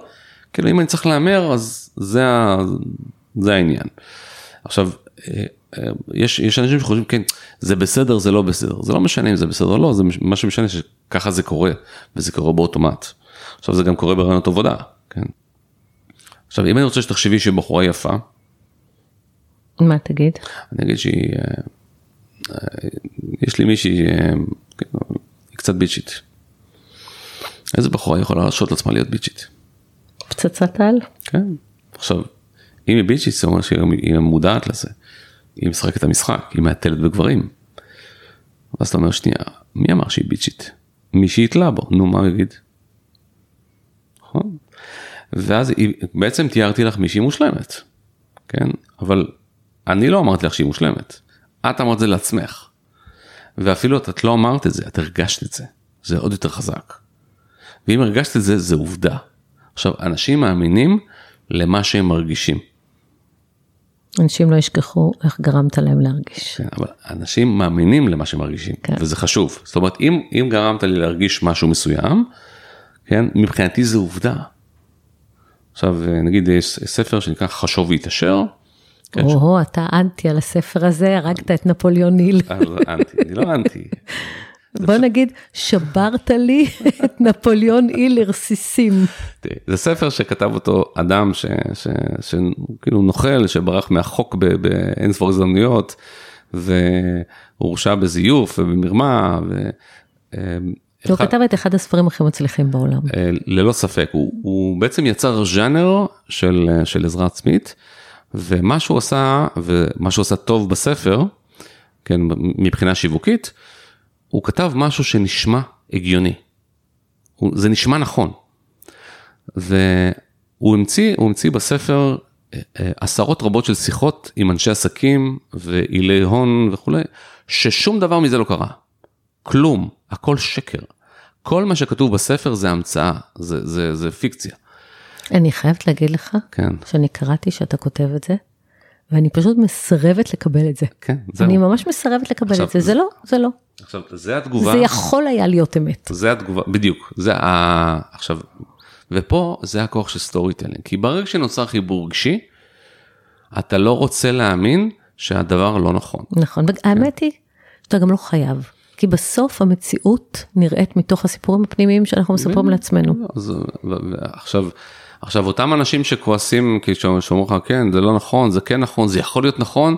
כאילו אם אני צריך להמר, אז זה, ה, זה העניין. עכשיו, אה, יש, יש אנשים שחושבים, כן, זה בסדר, זה לא בסדר, זה לא משנה אם זה בסדר או לא, זה מה שמשנה שככה זה קורה, וזה קורה באוטומט. עכשיו זה גם קורה ברעיונות עבודה, כן. עכשיו אם אני רוצה שתחשבי שהיא בחורה יפה, מה תגיד? אני אגיד שהיא, אה, אה, יש לי מישהי, אה, כאילו, היא קצת ביצ'ית. איזה בחורה יכולה להרשות לעצמה להיות ביצ'ית? פצצת על? כן. עכשיו, אם היא ביצ'ית זה אומר שהיא מודעת לזה. היא משחקת את המשחק, היא מעטלת בגברים. ואז אתה אומר שנייה, מי אמר שהיא ביצ'ית? מי שהתלה בו, נו מה יגיד? נכון? ואז היא, בעצם תיארתי לך מישהי מושלמת, כן? אבל אני לא אמרתי לך שהיא מושלמת, את אמרת את זה לעצמך. ואפילו את לא אמרת את זה, את הרגשת את זה, זה עוד יותר חזק. ואם הרגשת את זה, זה עובדה. עכשיו, אנשים מאמינים למה שהם מרגישים. אנשים לא ישכחו איך גרמת להם להרגיש. כן, אבל אנשים מאמינים למה שהם מרגישים, כן. וזה חשוב. זאת אומרת, אם, אם גרמת לי להרגיש משהו מסוים, כן, מבחינתי זה עובדה. עכשיו, נגיד יש ספר שנקרא חשוב והתעשר, כן, או, אתה אנטי על הספר הזה, הרגת את נפוליאון ניל. אה, אנטי, אני לא אנטי. בוא נגיד, שברת לי את נפוליאון איל לרסיסים. זה ספר שכתב אותו אדם שכאילו נוכל, שברח מהחוק באין ספור הזדמנויות, והורשע בזיוף ובמרמה. הוא כתב את אחד הספרים הכי מצליחים בעולם. אה, ללא ספק, הוא בעצם יצר ז'אנר של עזרה עצמית. ומה שהוא עשה, ומה שהוא עשה טוב בספר, כן, מבחינה שיווקית, הוא כתב משהו שנשמע הגיוני. זה נשמע נכון. והוא המציא, הוא המציא בספר אה, אה, עשרות רבות של שיחות עם אנשי עסקים ואילי הון וכולי, ששום דבר מזה לא קרה. כלום, הכל שקר. כל מה שכתוב בספר זה המצאה, זה, זה, זה פיקציה. אני חייבת להגיד לך, כן. שאני קראתי שאתה כותב את זה, ואני פשוט מסרבת לקבל את זה. כן, זהו. אני ממש מסרבת לקבל עכשיו, את זה, זה לא, זה לא. עכשיו, זה התגובה. זה יכול היה להיות אמת. זה התגובה, בדיוק. זה ה... עכשיו, ופה זה הכוח של storytelling, כי ברגע שנוצר חיבור רגשי, אתה לא רוצה להאמין שהדבר לא נכון. נכון, כן. האמת היא שאתה גם לא חייב. כי בסוף המציאות נראית מתוך הסיפורים הפנימיים שאנחנו מספרים לעצמנו. אז, עכשיו, עכשיו אותם אנשים שכועסים כי שאומרים לך כן זה לא נכון זה כן נכון זה יכול להיות נכון.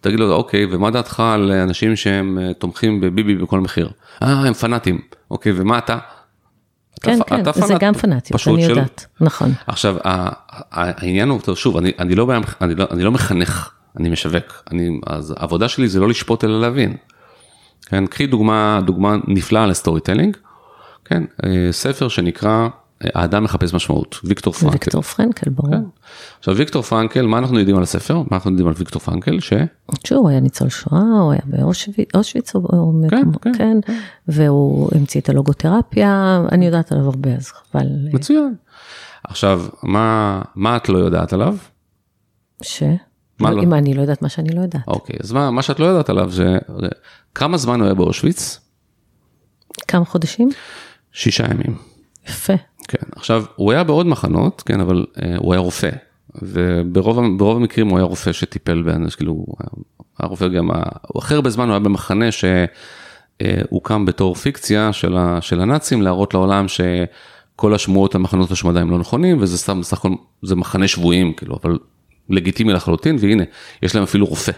תגיד לו אוקיי ומה דעתך על אנשים שהם אה, תומכים בביבי בכל מחיר. אה הם פנאטים אוקיי ומה אתה. כן אתה, כן אתה זה פנאט, גם פנאטיות אני יודעת של... נכון. עכשיו העניין הוא שוב אני, אני, לא, אני, לא, אני לא מחנך אני משווק אני אז העבודה שלי זה לא לשפוט אלא להבין. כן קחי דוגמה דוגמה נפלאה ל storytelling. כן אה, ספר שנקרא האדם מחפש משמעות, ויקטור פרנקל. ויקטור פרנקל, ברור. כן. עכשיו ויקטור פרנקל, מה אנחנו יודעים על הספר? מה אנחנו יודעים על ויקטור פרנקל? ש... שהוא היה ניצול שואה, הוא היה באושוויץ, או... כן, כן, כן, והוא המציא את הלוגותרפיה, אני יודעת עליו הרבה, אז חבל. מצוין. עכשיו, מה, מה את לא יודעת עליו? ש? מה לא? אם אני לא יודעת מה שאני לא יודעת. אוקיי, אז מה, מה שאת לא יודעת עליו זה, כמה זמן הוא היה באושוויץ? כמה חודשים? שישה ימים. יפה. כן, עכשיו, הוא היה בעוד מחנות, כן, אבל אה, הוא היה רופא. וברוב המקרים הוא היה רופא שטיפל באנשים, כאילו, היה רופא גם, הוא אחרי הרבה זמן הוא היה במחנה שהוקם בתור פיקציה של, ה, של הנאצים להראות לעולם שכל השמועות על מחנות השמדה הם לא נכונים וזה סתם בסך הכל זה מחנה שבויים כאילו אבל לגיטימי לחלוטין והנה יש להם אפילו רופא.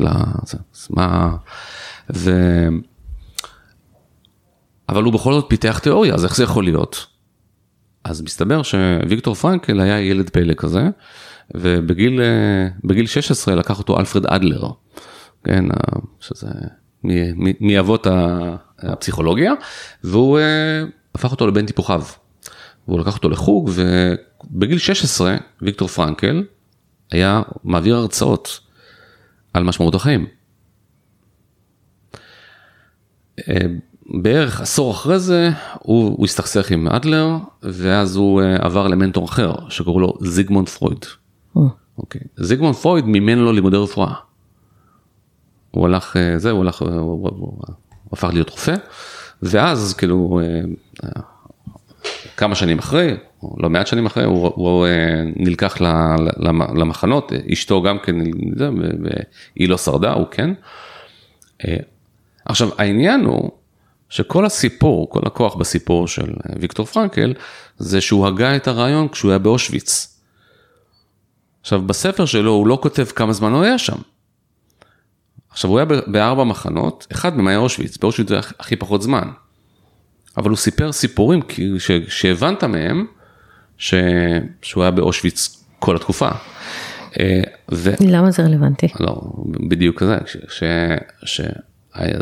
לזה, אז מה, ו... אבל הוא בכל זאת פיתח תיאוריה אז איך זה יכול להיות? אז מסתבר שוויקטור פרנקל היה ילד פלא כזה, ובגיל 16 לקח אותו אלפרד אדלר, כן, שזה מאבות הפסיכולוגיה, והוא אה, הפך אותו לבן טיפוחיו. והוא לקח אותו לחוג, ובגיל 16 ויקטור פרנקל היה מעביר הרצאות על משמעות החיים. אה, בערך עשור אחרי זה הוא, הוא הסתכסך עם אדלר ואז הוא uh, עבר למנטור אחר שקראו לו זיגמונד פרויד. Mm. אוקיי. זיגמונד פרויד מימן לו לימודי רפואה. הוא הלך, uh, זה, הוא הלך, הוא, הוא, הוא, הוא הפך להיות רופא ואז כאילו כמה שנים אחרי, לא מעט שנים אחרי, הוא, הוא uh, נלקח למחנות, אשתו גם כן, והיא לא שרדה, הוא כן. עכשיו העניין הוא שכל הסיפור, כל הכוח בסיפור של ויקטור פרנקל, זה שהוא הגה את הרעיון כשהוא היה באושוויץ. עכשיו בספר שלו הוא לא כותב כמה זמן הוא היה שם. עכשיו הוא היה בארבע מחנות, אחד מהם היה אושוויץ, באושוויץ זה היה הכי פחות זמן. אבל הוא סיפר סיפורים ש... שהבנת מהם ש... שהוא היה באושוויץ כל התקופה. אה, ו... למה זה רלוונטי? לא, בדיוק כזה, ש... ש... ש...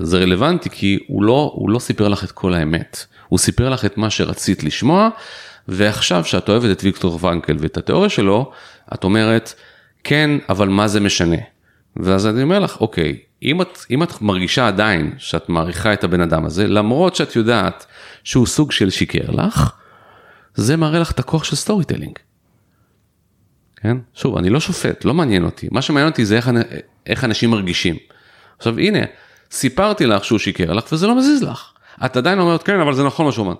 זה רלוונטי כי הוא לא, הוא לא סיפר לך את כל האמת, הוא סיפר לך את מה שרצית לשמוע, ועכשיו שאת אוהבת את ויקטור ונקל ואת התיאוריה שלו, את אומרת, כן, אבל מה זה משנה? ואז אני אומר לך, אוקיי, אם את, אם את מרגישה עדיין שאת מעריכה את הבן אדם הזה, למרות שאת יודעת שהוא סוג של שיקר לך, זה מראה לך את הכוח של storytelling. כן? שוב, אני לא שופט, לא מעניין אותי, מה שמעניין אותי זה איך, איך אנשים מרגישים. עכשיו הנה, סיפרתי לך שהוא שיקר לך וזה לא מזיז לך. את עדיין אומרת כן אבל זה נכון מה שהוא אומר.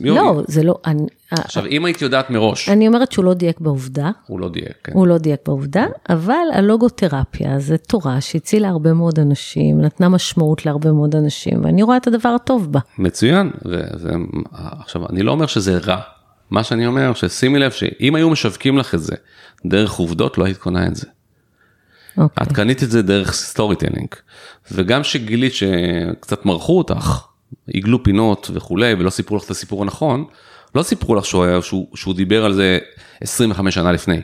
לא זה לא. אני, עכשיו אם היית יודעת מראש. אני אומרת שהוא לא דייק בעובדה. הוא לא דייק. כן. הוא לא דייק בעובדה אבל הלוגותרפיה זה תורה שהצילה הרבה מאוד אנשים נתנה משמעות להרבה מאוד אנשים ואני רואה את הדבר הטוב בה. מצוין. וזה, עכשיו אני לא אומר שזה רע. מה שאני אומר ששימי לב שאם היו משווקים לך את זה דרך עובדות לא היית קונה את זה. Okay. אוקיי. את קנית את זה דרך storytelling. וגם שגילית שקצת מרחו אותך, עיגלו פינות וכולי, ולא סיפרו לך את הסיפור הנכון, לא סיפרו לך שהוא, היה, שהוא, שהוא דיבר על זה 25 שנה לפני.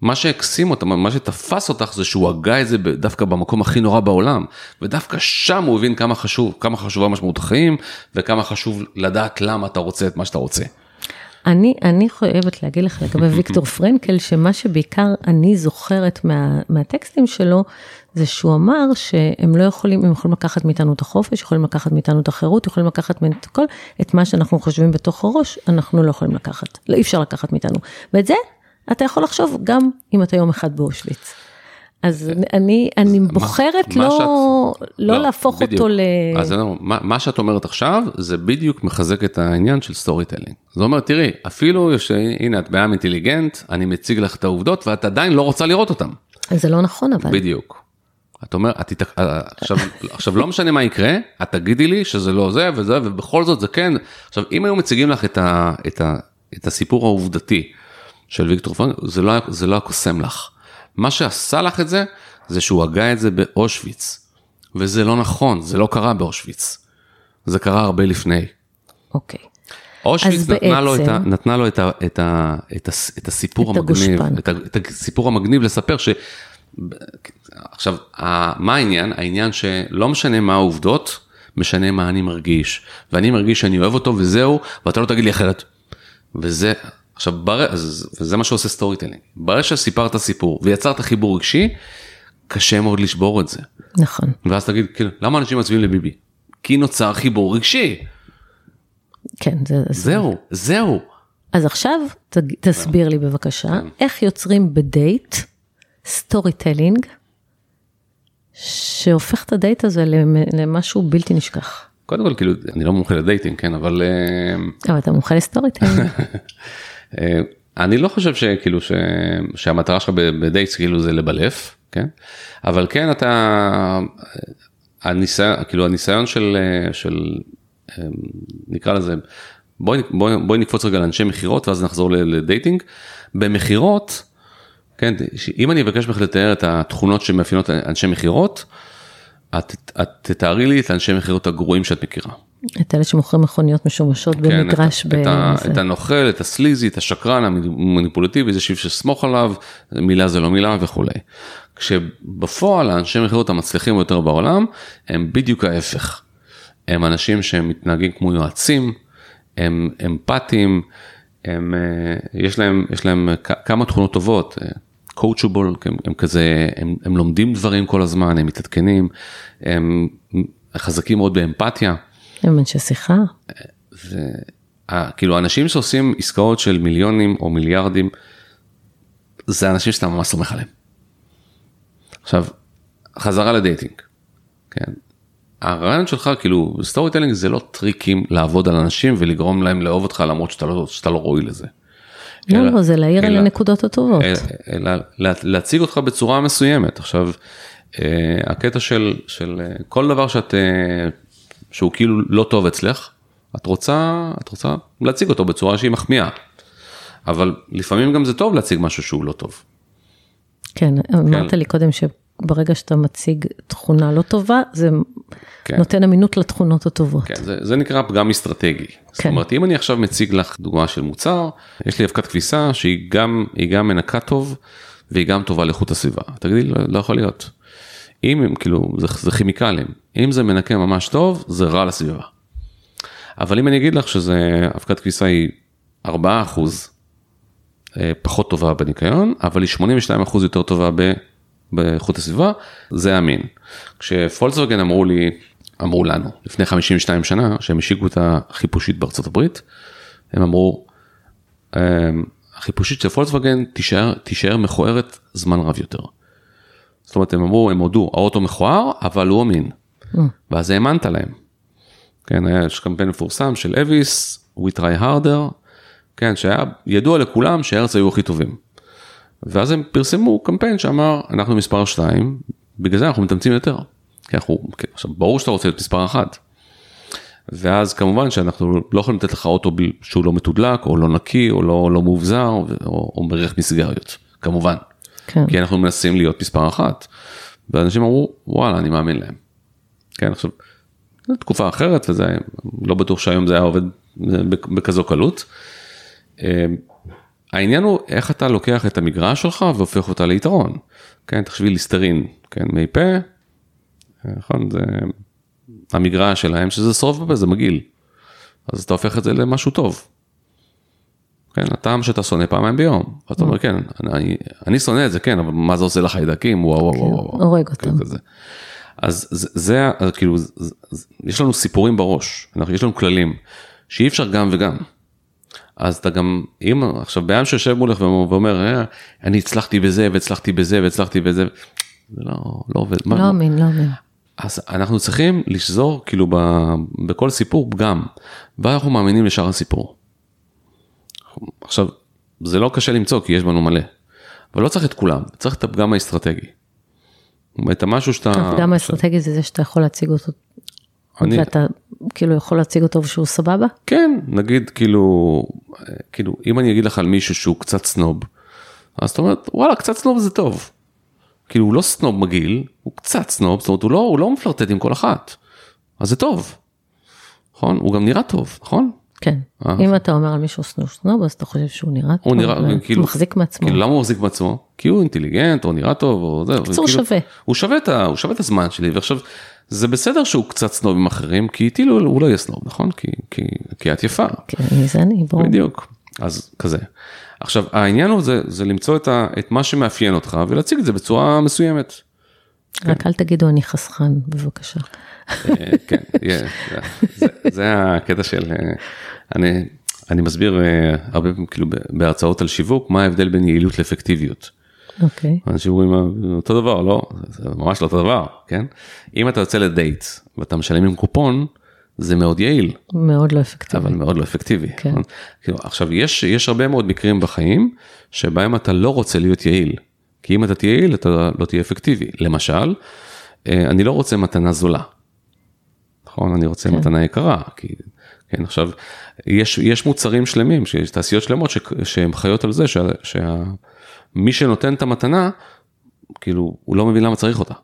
מה שהקסים אותה, מה שתפס אותך זה שהוא הגה את זה דווקא במקום הכי נורא בעולם, ודווקא שם הוא הבין כמה חשוב, כמה חשובה משמעות החיים, וכמה חשוב לדעת למה אתה רוצה את מה שאתה רוצה. אני, אני חייבת להגיד לך לגבי ויקטור פרנקל, שמה שבעיקר אני זוכרת מה, מהטקסטים שלו, זה שהוא אמר שהם לא יכולים, הם יכולים לקחת מאיתנו את החופש, יכולים לקחת מאיתנו את החירות, יכולים לקחת מאיתנו את הכל, את מה שאנחנו חושבים בתוך הראש, אנחנו לא יכולים לקחת, לא אי אפשר לקחת מאיתנו. ואת זה אתה יכול לחשוב גם אם אתה יום אחד באושוויץ. אז אני, אני בוחרת מה, לא, שאת, לא, לא להפוך בדיוק. אותו ל... אז אני, מה, מה שאת אומרת עכשיו זה בדיוק מחזק את העניין של storytelling. זאת אומרת תראי אפילו שהנה את בן אדם אינטליגנט אני מציג לך את העובדות ואת עדיין לא רוצה לראות אותן. זה לא נכון אבל. בדיוק. את אומרת, את תתק... אה, עכשיו, עכשיו לא משנה מה יקרה, את תגידי לי שזה לא זה וזה ובכל זאת זה כן. עכשיו אם היו מציגים לך את, ה, את, ה, את הסיפור העובדתי של ויקטור פרנק, זה לא, זה לא היה קוסם לך. מה שעשה לך את זה, זה שהוא הגה את זה באושוויץ. וזה לא נכון, זה לא קרה באושוויץ. זה קרה הרבה לפני. אוקיי. אושוויץ נתנה, בעצם... לו את, ה, נתנה לו את, ה, את, ה, את, ה, את הסיפור את המגניב, את, ה, את הסיפור המגניב לספר ש... עכשיו, מה העניין? העניין שלא משנה מה העובדות, משנה מה אני מרגיש. ואני מרגיש שאני אוהב אותו וזהו, ואתה לא תגיד לי אחרת. וזה, עכשיו, בר... וזה מה שעושה storytelling. ברגע שסיפרת סיפור ויצרת חיבור רגשי, קשה מאוד לשבור את זה. נכון. ואז תגיד, כאילו, למה אנשים מצביעים לביבי? כי נוצר חיבור רגשי. כן, זה... זהו, זהו. אז עכשיו ת, תסביר לי בבקשה, כן. איך יוצרים בדייט storytelling, שהופך את הדייט הזה למשהו בלתי נשכח. קודם כל, כאילו, אני לא מומחה ל dating, כן, אבל... אה, אבל אתה מומחה ל storytelling. אה, אני לא חושב שכאילו ש... שהמטרה שלך ב dates כאילו זה לבלף, כן? אבל כן אתה, הניסיון, כאילו הניסיון של, של נקרא לזה, בואי, בואי, בואי נקפוץ רגע לאנשי מכירות ואז נחזור לדייטינג. במכירות, כן, אם אני אבקש ממך לתאר את התכונות שמאפיינות אנשי מכירות, את, את תתארי לי את האנשי מכירות הגרועים שאת מכירה. את אלה שמוכרים מכוניות משומשות כן, במגרש. את, ב... את, את הנוכל, את הסליזי, את השקרן, המניפולטיבי, זה שיב שסמוך עליו, מילה זה לא מילה וכולי. כשבפועל האנשי מכירות המצליחים ביותר בעולם הם בדיוק ההפך. הם אנשים שהם מתנהגים כמו יועצים, הם אמפתיים, הם, אה, יש להם, יש להם כמה תכונות טובות. קואוצ'ובול, הם, הם כזה, הם, הם לומדים דברים כל הזמן, הם מתעדכנים, הם חזקים מאוד באמפתיה. הם אנשי שיחה. וכאילו אנשים שעושים עסקאות של מיליונים או מיליארדים, זה אנשים שאתה ממש סומך עליהם. עכשיו, חזרה ל dating, כן? הרעיון שלך כאילו storytelling זה לא טריקים לעבוד על אנשים ולגרום להם לאהוב אותך למרות שאתה לא, שאתה לא ראוי לזה. לא, אלא, לא, זה להאיר על הנקודות הטובות. אלא להציג אותך בצורה מסוימת. עכשיו, אה, הקטע של, של אה, כל דבר שאת, אה, שהוא כאילו לא טוב אצלך, את רוצה, את רוצה להציג אותו בצורה שהיא מחמיאה. אבל לפעמים גם זה טוב להציג משהו שהוא לא טוב. כן, אמרת כן. לי קודם שברגע שאתה מציג תכונה לא טובה, זה כן. נותן אמינות לתכונות הטובות. כן, זה, זה נקרא פגם אסטרטגי. כן. זאת אומרת, אם אני עכשיו מציג לך דוגמה של מוצר, יש לי אבקת כביסה שהיא גם, גם מנקה טוב והיא גם טובה לאיכות הסביבה. תגידי, לא, לא יכול להיות. אם הם, כאילו, זה, זה כימיקלים, אם זה מנקה ממש טוב, זה רע לסביבה. אבל אם אני אגיד לך שזה, אבקת כביסה היא 4 אחוז אה, פחות טובה בניקיון, אבל היא 82 אחוז יותר טובה ב... באיכות הסביבה, זה אמין. כשפולקסווגן אמרו לי, אמרו לנו, לפני 52 שנה, שהם השיקו את החיפושית בארצות הברית, הם אמרו, אמ, החיפושית של פולקסווגן תישאר, תישאר מכוערת זמן רב יותר. זאת אומרת, הם אמרו, הם הודו, האוטו מכוער, אבל הוא אמין. Mm. ואז האמנת להם. כן, היה קמפיין מפורסם של אביס, We try harder, כן, שהיה ידוע לכולם שהרץ היו הכי טובים. ואז הם פרסמו קמפיין שאמר אנחנו מספר 2 בגלל זה אנחנו מתאמצים יותר. כי אנחנו, כן, עכשיו ברור שאתה רוצה להיות מספר 1. ואז כמובן שאנחנו לא יכולים לתת לך אוטו שהוא לא מתודלק או לא נקי או לא, לא מאובזר או, או מריח מסיגריות כמובן. כן. כי אנחנו מנסים להיות מספר אחת. ואנשים אמרו וואלה אני מאמין להם. כן עכשיו. זו תקופה אחרת וזה לא בטוח שהיום זה היה עובד בכזו קלות. העניין הוא איך אתה לוקח את המגרש שלך והופך אותה ליתרון. כן, תחשבי ליסטרין, כן, מי פה, נכון, זה המגרש שלהם שזה שרוף בפה, זה מגעיל. אז אתה הופך את זה למשהו טוב. כן, הטעם שאתה שונא פעמיים ביום. אתה אומר, כן, אני, אני שונא את זה, כן, אבל מה זה עושה לחיידקים, וואו וואו וואו. וואו. הורג אותם. אז זה, זה, כאילו, יש לנו סיפורים בראש, יש לנו כללים, שאי אפשר גם וגם. אז אתה גם, אם עכשיו בן שיושב מולך ואומר, אה, אני הצלחתי בזה והצלחתי בזה והצלחתי בזה, זה לא, לא עובד. לא אמין, לא אמין. אז אנחנו צריכים לשזור כאילו ב, בכל סיפור פגם, ואנחנו מאמינים לשאר הסיפור. עכשיו, זה לא קשה למצוא כי יש בנו מלא, אבל לא צריך את כולם, צריך את הפגם האסטרטגי. את המשהו שאתה... הפגם האסטרטגי זה זה שאתה יכול להציג אותו אני... ואתה כאילו יכול להציג אותו שהוא סבבה? כן, נגיד כאילו, כאילו אם אני אגיד לך על מישהו שהוא קצת סנוב, אז אתה אומר וואלה קצת סנוב זה טוב. כאילו הוא לא סנוב מגעיל, הוא קצת סנוב, זאת אומרת הוא לא, הוא לא מפלרטט עם כל אחת, אז זה טוב. נכון? הוא גם נראה טוב, נכון? כן, אה. אם אתה אומר על מישהו סנוב סנוב אז אתה חושב שהוא נראה טוב, הוא נראה, כאילו, מחזיק מעצמו. כאילו למה הוא מחזיק מעצמו? כי הוא אינטליגנט או נראה טוב או זה. בקיצור כאילו, שווה. הוא שווה את, הוא שווה את הזמן שלי ועכשיו זה בסדר שהוא קצת סנוב עם אחרים, כי איתי לא, הוא לא יהיה סנוב, נכון? כי, כי, כי את יפה. כן, זה אני, ברור. בדיוק, אז כזה. עכשיו, העניין הוא זה, זה למצוא את, ה, את מה שמאפיין אותך ולהציג את זה בצורה מסוימת. רק כן. אל תגידו אני חסכן, בבקשה. אה, כן, זה, זה הקטע של, אה, אני, אני מסביר אה, הרבה פעמים כאילו בהרצאות על שיווק, מה ההבדל בין יעילות לאפקטיביות. אוקיי. Okay. אנשים אומרים אותו דבר לא זה ממש לא אותו דבר כן אם אתה יוצא לדייט ואתה משלם עם קופון זה מאוד יעיל, מאוד לא אפקטיבי. אבל מאוד לא אפקטיבי. כן. נכון? כאילו, עכשיו, יש, יש הרבה מאוד מקרים בחיים שבהם אתה לא רוצה להיות יעיל. כי אם אתה תהיה יעיל, אתה לא תהיה אפקטיבי. למשל, אה, אני לא רוצה מתנה זולה. נכון? אני רוצה כן. מתנה יקרה. כי, כן, עכשיו, יש, יש מוצרים שלמים, שיש תעשיות שלמות ש, שהן חיות על זה שה, שה, שנותן את המתנה, כאילו, הוא לא מבין למה צריך אותה.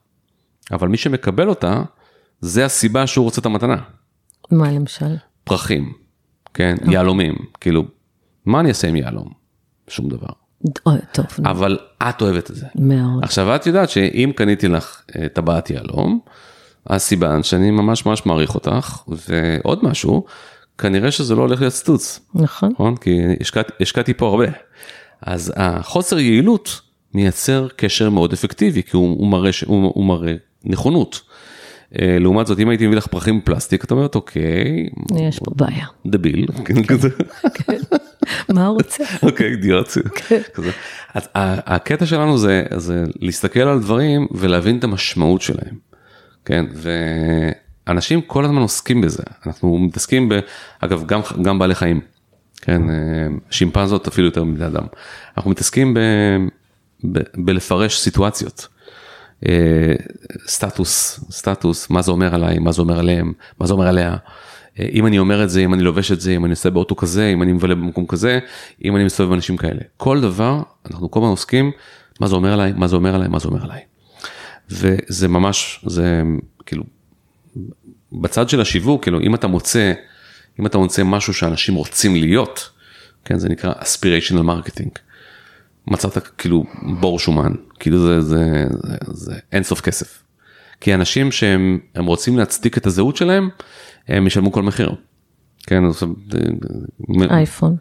אבל מי שמקבל אותה, זה הסיבה שהוא רוצה את המתנה. מה למשל? פרחים, כן, אוקיי. יהלומים, כאילו, מה אני אעשה עם יהלום? שום דבר. אוי, טוב, אבל את אוהבת את זה. מאוד. עכשיו את יודעת שאם קניתי לך אה, טבעת יהלום, אז סיבן שאני ממש ממש מעריך אותך, ועוד משהו, כנראה שזה לא הולך להיות סטוץ, נכון? נכון? כי השקעתי, השקעתי פה הרבה. אז החוסר יעילות מייצר קשר מאוד אפקטיבי, כי הוא, הוא, מראה, הוא, הוא מראה נכונות. אה, לעומת זאת, אם הייתי מביא לך פרחים בפלסטיק, את אומרת, אוקיי, יש פה בעיה. דביל, כן, כזה. מה הוא רוצה? אוקיי, אידיוט. אז ה- הקטע שלנו זה, זה להסתכל על דברים ולהבין את המשמעות שלהם. כן, ואנשים כל הזמן עוסקים בזה. אנחנו מתעסקים ב... אגב, גם, גם בעלי חיים. כן, אה, שימפנזות אפילו יותר מבני אדם. אנחנו מתעסקים ב, ב, בלפרש סיטואציות. אה, סטטוס, סטטוס, מה זה אומר עליי, מה זה אומר עליהם, מה זה אומר עליה. אה, אם אני אומר את זה, אם אני לובש את זה, אם אני נוסע באוטו כזה, אם אני מבלה במקום כזה, אם אני מסתובב עם אנשים כאלה. כל דבר, אנחנו כל הזמן עוסקים, מה זה אומר עליי, מה זה אומר עליי, מה זה אומר עליי. וזה ממש, זה כאילו, בצד של השיווק, כאילו, אם אתה מוצא, אם אתה מוצא משהו שאנשים רוצים להיות, כן, זה נקרא aspirational marketing. מצאת כאילו בור שומן, כאילו זה, זה, זה, זה אין סוף כסף. כי אנשים שהם הם רוצים להצדיק את הזהות שלהם, הם ישלמו כל מחיר. כן, עכשיו, אה, אייפון.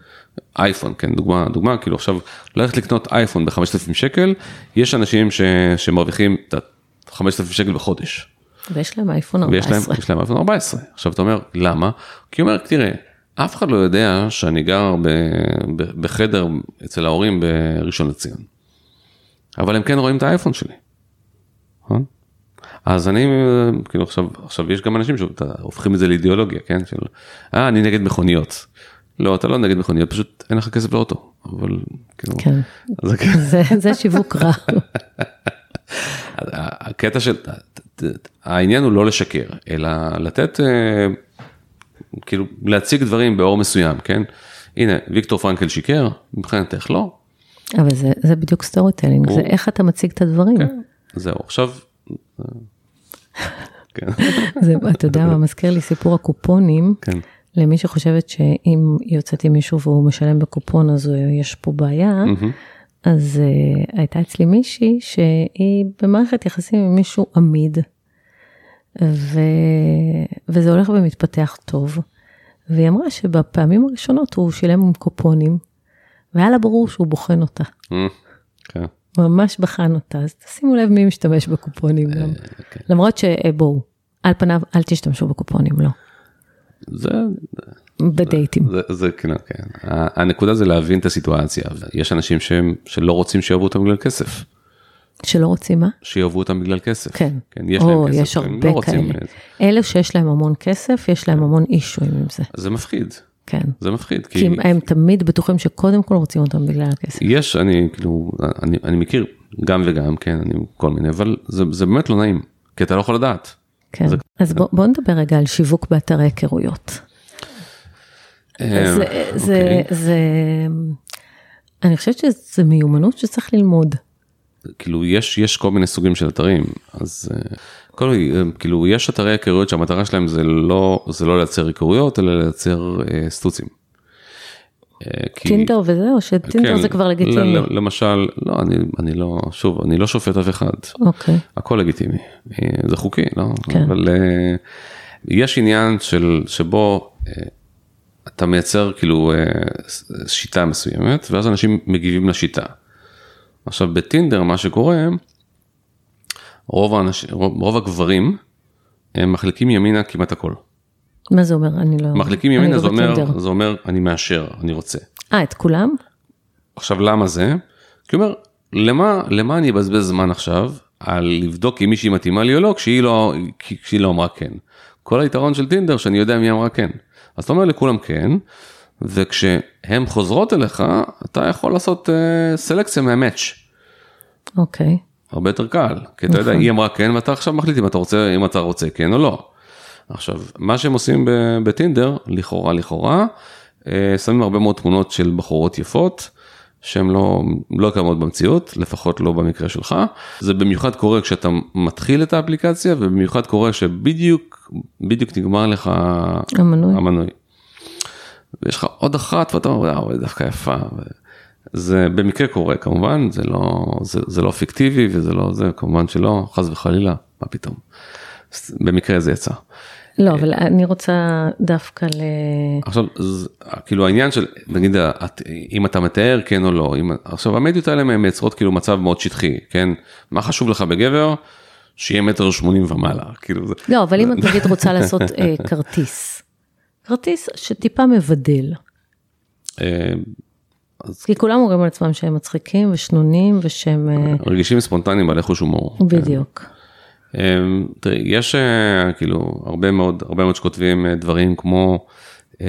אייפון, כן, דוגמה, דוגמה, כאילו עכשיו, ללכת לקנות אייפון ב-5,000 שקל, יש אנשים ש, שמרוויחים את ה-5,000 שקל בחודש. ויש להם אייפון ויש להם, 14. יש להם אייפון 14. עכשיו אתה אומר, למה? כי הוא אומר, תראה, אף אחד לא יודע שאני גר ב, ב, בחדר אצל ההורים בראשון לציון. אבל הם כן רואים את האייפון שלי. נכון? אז אני, כאילו עכשיו, עכשיו יש גם אנשים שהופכים את זה לאידיאולוגיה, כן? של, אה, אני נגד מכוניות. לא, אתה לא נגד מכוניות, פשוט אין לך כסף לאוטו. אבל כאילו, כן, הכ- זה- זה שיווק רע. הקטע של, העניין הוא לא לשקר, אלא לתת, אה, כאילו להציג דברים באור מסוים, כן? הנה, ויקטור פרנקל שיקר, מבחינתך לא, אבל זה, זה בדיוק סטורי זה הוא- איך אתה מציג את הדברים. זהו, עכשיו, אה, כן, זה, אתה יודע מה מזכיר לי סיפור הקופונים, כן, למי שחושבת שאם יוצאת עם מישהו והוא משלם בקופון אז יש פה בעיה, מהמם. אז uh, הייתה אצלי מישהי שהיא במערכת יחסים עם מישהו עמיד, ו... וזה הולך ומתפתח טוב. והיא אמרה שבפעמים הראשונות הוא שילם עם קופונים, והיה לה ברור שהוא בוחן אותה, אה, כן, ממש בחן אותה, אז תשימו לב מי משתמש בקופונים גם. כן. למרות שבואו, על פניו אל תשתמשו בקופונים, לא, זה, בדייטים. זה, זה, כן, כן, ה- הנקודה זה להבין את הסיטואציה, יש אנשים שהם, שלא רוצים שיאהבו אותם בגלל כסף, שלא רוצים מה? שיאהבו אותם בגלל כסף, כן. כן, יש או, להם כסף, יש הם הרבה לא רוצים, כאלה. אלה שיש להם המון כסף, יש להם המון אישויים עם זה, זה מפחיד, כן. זה מפחיד, כי הם, הם תמיד בטוחים שקודם כל רוצים אותם בגלל הכסף. יש, אני כאילו, אני, אני מכיר גם וגם, כן, אני כל מיני, אבל זה, זה באמת לא נעים, כי אתה לא יכול לדעת. כן. זה- אז בוא, בוא נדבר רגע על שיווק באתרי היכרויות. אה, זה, זה, אוקיי. זה, אני חושבת שזה מיומנות שצריך ללמוד. כאילו, יש, יש כל מיני סוגים של אתרים, אז אה, כל, אה, כאילו, יש אתרי היכרויות שהמטרה שלהם זה לא, זה לא לייצר היכרויות, אלא לייצר אה, סטוצים. כי- טינדר וזה, או שטינדר כן, זה כבר לגיטימי? למשל, לא, אני, אני לא, שוב, אני לא שופט אף אחד. אוקיי, הכל לגיטימי, זה חוקי, לא? כן. אבל אה, יש עניין של, שבו אתה מייצר כאילו אה, שיטה מסוימת, ואז אנשים מגיבים לשיטה. עכשיו בטינדר מה שקורה, רוב, האנש, רוב, רוב הגברים הם מחליקים ימינה כמעט הכל. מה זה אומר? אני לא... מחליקים ימינה לא זה אומר. זה אומר אני מאשר, אני רוצה. אה, את כולם? עכשיו למה זה? כי הוא אומר, למה, למה אני אבזבז זמן עכשיו על לבדוק אם מישהי מתאימה לי או לא, כשהיא לא, כשהיא לא אמרה כן. כל היתרון של טינדר שאני יודע מי אמרה כן. אז אתה אומר לכולם כן, וכשהן חוזרות אליך, אתה יכול לעשות uh, סלקציה מהמאץ'. אוקיי. הרבה יותר קל, כי אתה יודע, נכון. היא אמרה כן ואתה עכשיו מחליט אם אתה רוצה, אם אתה רוצה כן או לא. עכשיו, מה שהם עושים בטינדר, לכאורה לכאורה, אה, שמים הרבה מאוד תמונות של בחורות יפות, שהן לא, לא קיימות במציאות, לפחות לא במקרה שלך. זה במיוחד קורה כשאתה מתחיל את האפליקציה, ובמיוחד קורה שבדיוק, בדיוק נגמר לך המנוי. המנוי. ויש לך עוד אחת ואתה אומר, וואו, היא דווקא יפה. זה במקרה קורה כמובן, זה לא, זה, זה לא פיקטיבי וזה לא זה, כמובן שלא, חס וחלילה, מה פתאום. במקרה זה יצא. לא, אבל אני רוצה דווקא ל... עכשיו, כאילו העניין של, נגיד, אם אתה מתאר כן או לא, אם, עכשיו המדיות האלה מייצרות כאילו מצב מאוד שטחי, כן? מה חשוב לך בגבר? שיהיה מטר שמונים ומעלה, כאילו זה. לא, אבל אם את נגיד רוצה לעשות אה, כרטיס, כרטיס שטיפה מבדל, אה, כי כולם אומרים על עצמם שהם מצחיקים ושנונים ושהם... אה, רגישים ספונטניים בעלי חוש הומור. בדיוק. אמ, יש אה, כאילו הרבה מאוד, הרבה מאוד שכותבים אה, דברים כמו, אמ,